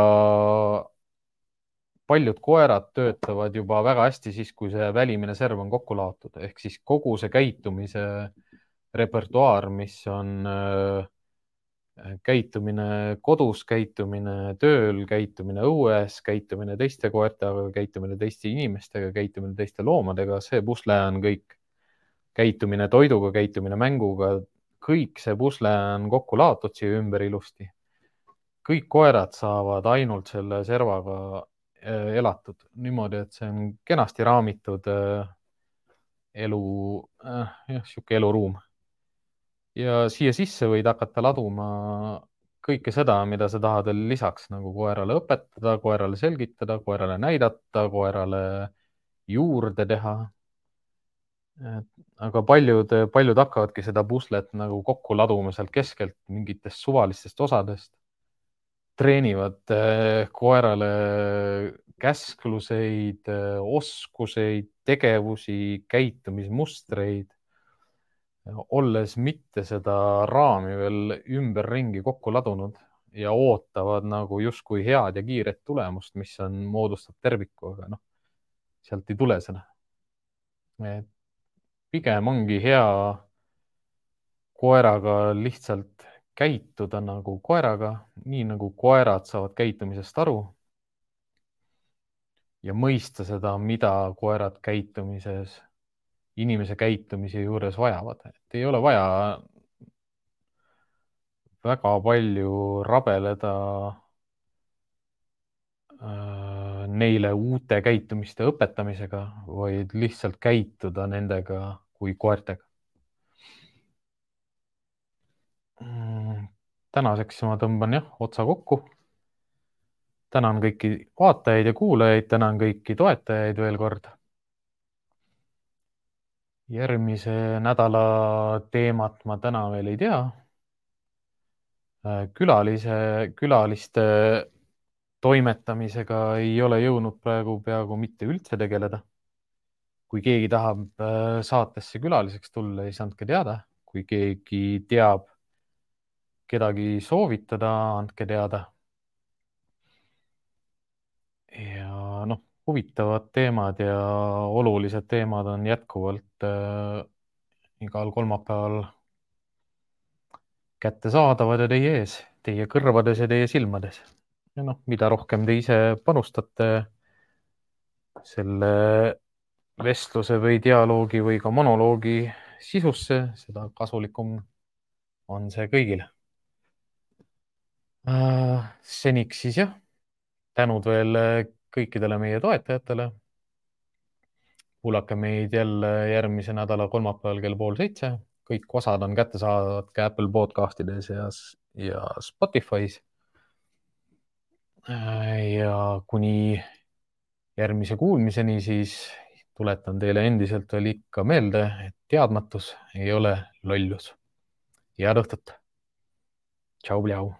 paljud koerad töötavad juba väga hästi siis, kui see välimine serv on kokku laotud, ehk siis kogu see käitumise repertuaar, mis on äh, käitumine kodus, käitumine tööl, käitumine õues, käitumine teiste koertega, käitumine teiste inimestega, käitumine teiste loomadega, see pusle on kõik. käitumine toiduga, käitumine mänguga, kõik see pusle on kokku laotud siia ümber ilusti. kõik koerad saavad ainult selle servaga elatud niimoodi, et see on kenasti raamitud äh, elu, äh, jah, sihuke eluruum ja siia sisse võid hakata laduma kõike seda, mida sa tahad veel lisaks nagu koerale õpetada, koerale selgitada, koerale näidata, koerale juurde teha. aga paljud, paljud hakkavadki seda puslet nagu kokku laduma sealt keskelt mingitest suvalistest osadest. Treenivad eh, koerale käskluseid, eh, oskuseid, tegevusi, käitumismustreid olles mitte seda raami veel ümberringi kokku ladunud ja ootavad nagu justkui head ja kiiret tulemust, mis on, moodustab terviku, aga noh, sealt ei tule seda. pigem ongi hea koeraga lihtsalt käituda nagu koeraga, nii nagu koerad saavad käitumisest aru. ja mõista seda, mida koerad käitumises inimese käitumise juures vajavad, et ei ole vaja väga palju rabeleda äh, neile uute käitumiste õpetamisega, vaid lihtsalt käituda nendega kui koertega. Tänaseks ma tõmban jah otsa kokku. tänan kõiki vaatajaid ja kuulajaid, tänan kõiki toetajaid veel kord järgmise nädala teemat ma täna veel ei tea. Äh, külalise, külaliste toimetamisega ei ole jõudnud praegu peaaegu mitte üldse tegeleda. kui keegi tahab äh, saatesse külaliseks tulla, siis andke teada, kui keegi teab kedagi soovitada, andke teada. ja noh huvitavad teemad ja olulised teemad on jätkuvalt äh, igal kolmapäeval kättesaadavad ja teie ees, teie kõrvades ja teie silmades. ja noh, mida rohkem te ise panustate selle vestluse või dialoogi või ka monoloogi sisusse, seda kasulikum on see kõigile. Seniks siis jah, tänud veel kõikidele meie toetajatele. kuulake meid jälle järgmise nädala kolmapäeval kell pool seitse. kõik osad on kättesaadavad ka Apple podcastides ja, ja Spotify's. ja kuni järgmise kuulmiseni, siis tuletan teile endiselt veel ikka meelde, et teadmatus ei ole lollus. head õhtut. tšau-pljau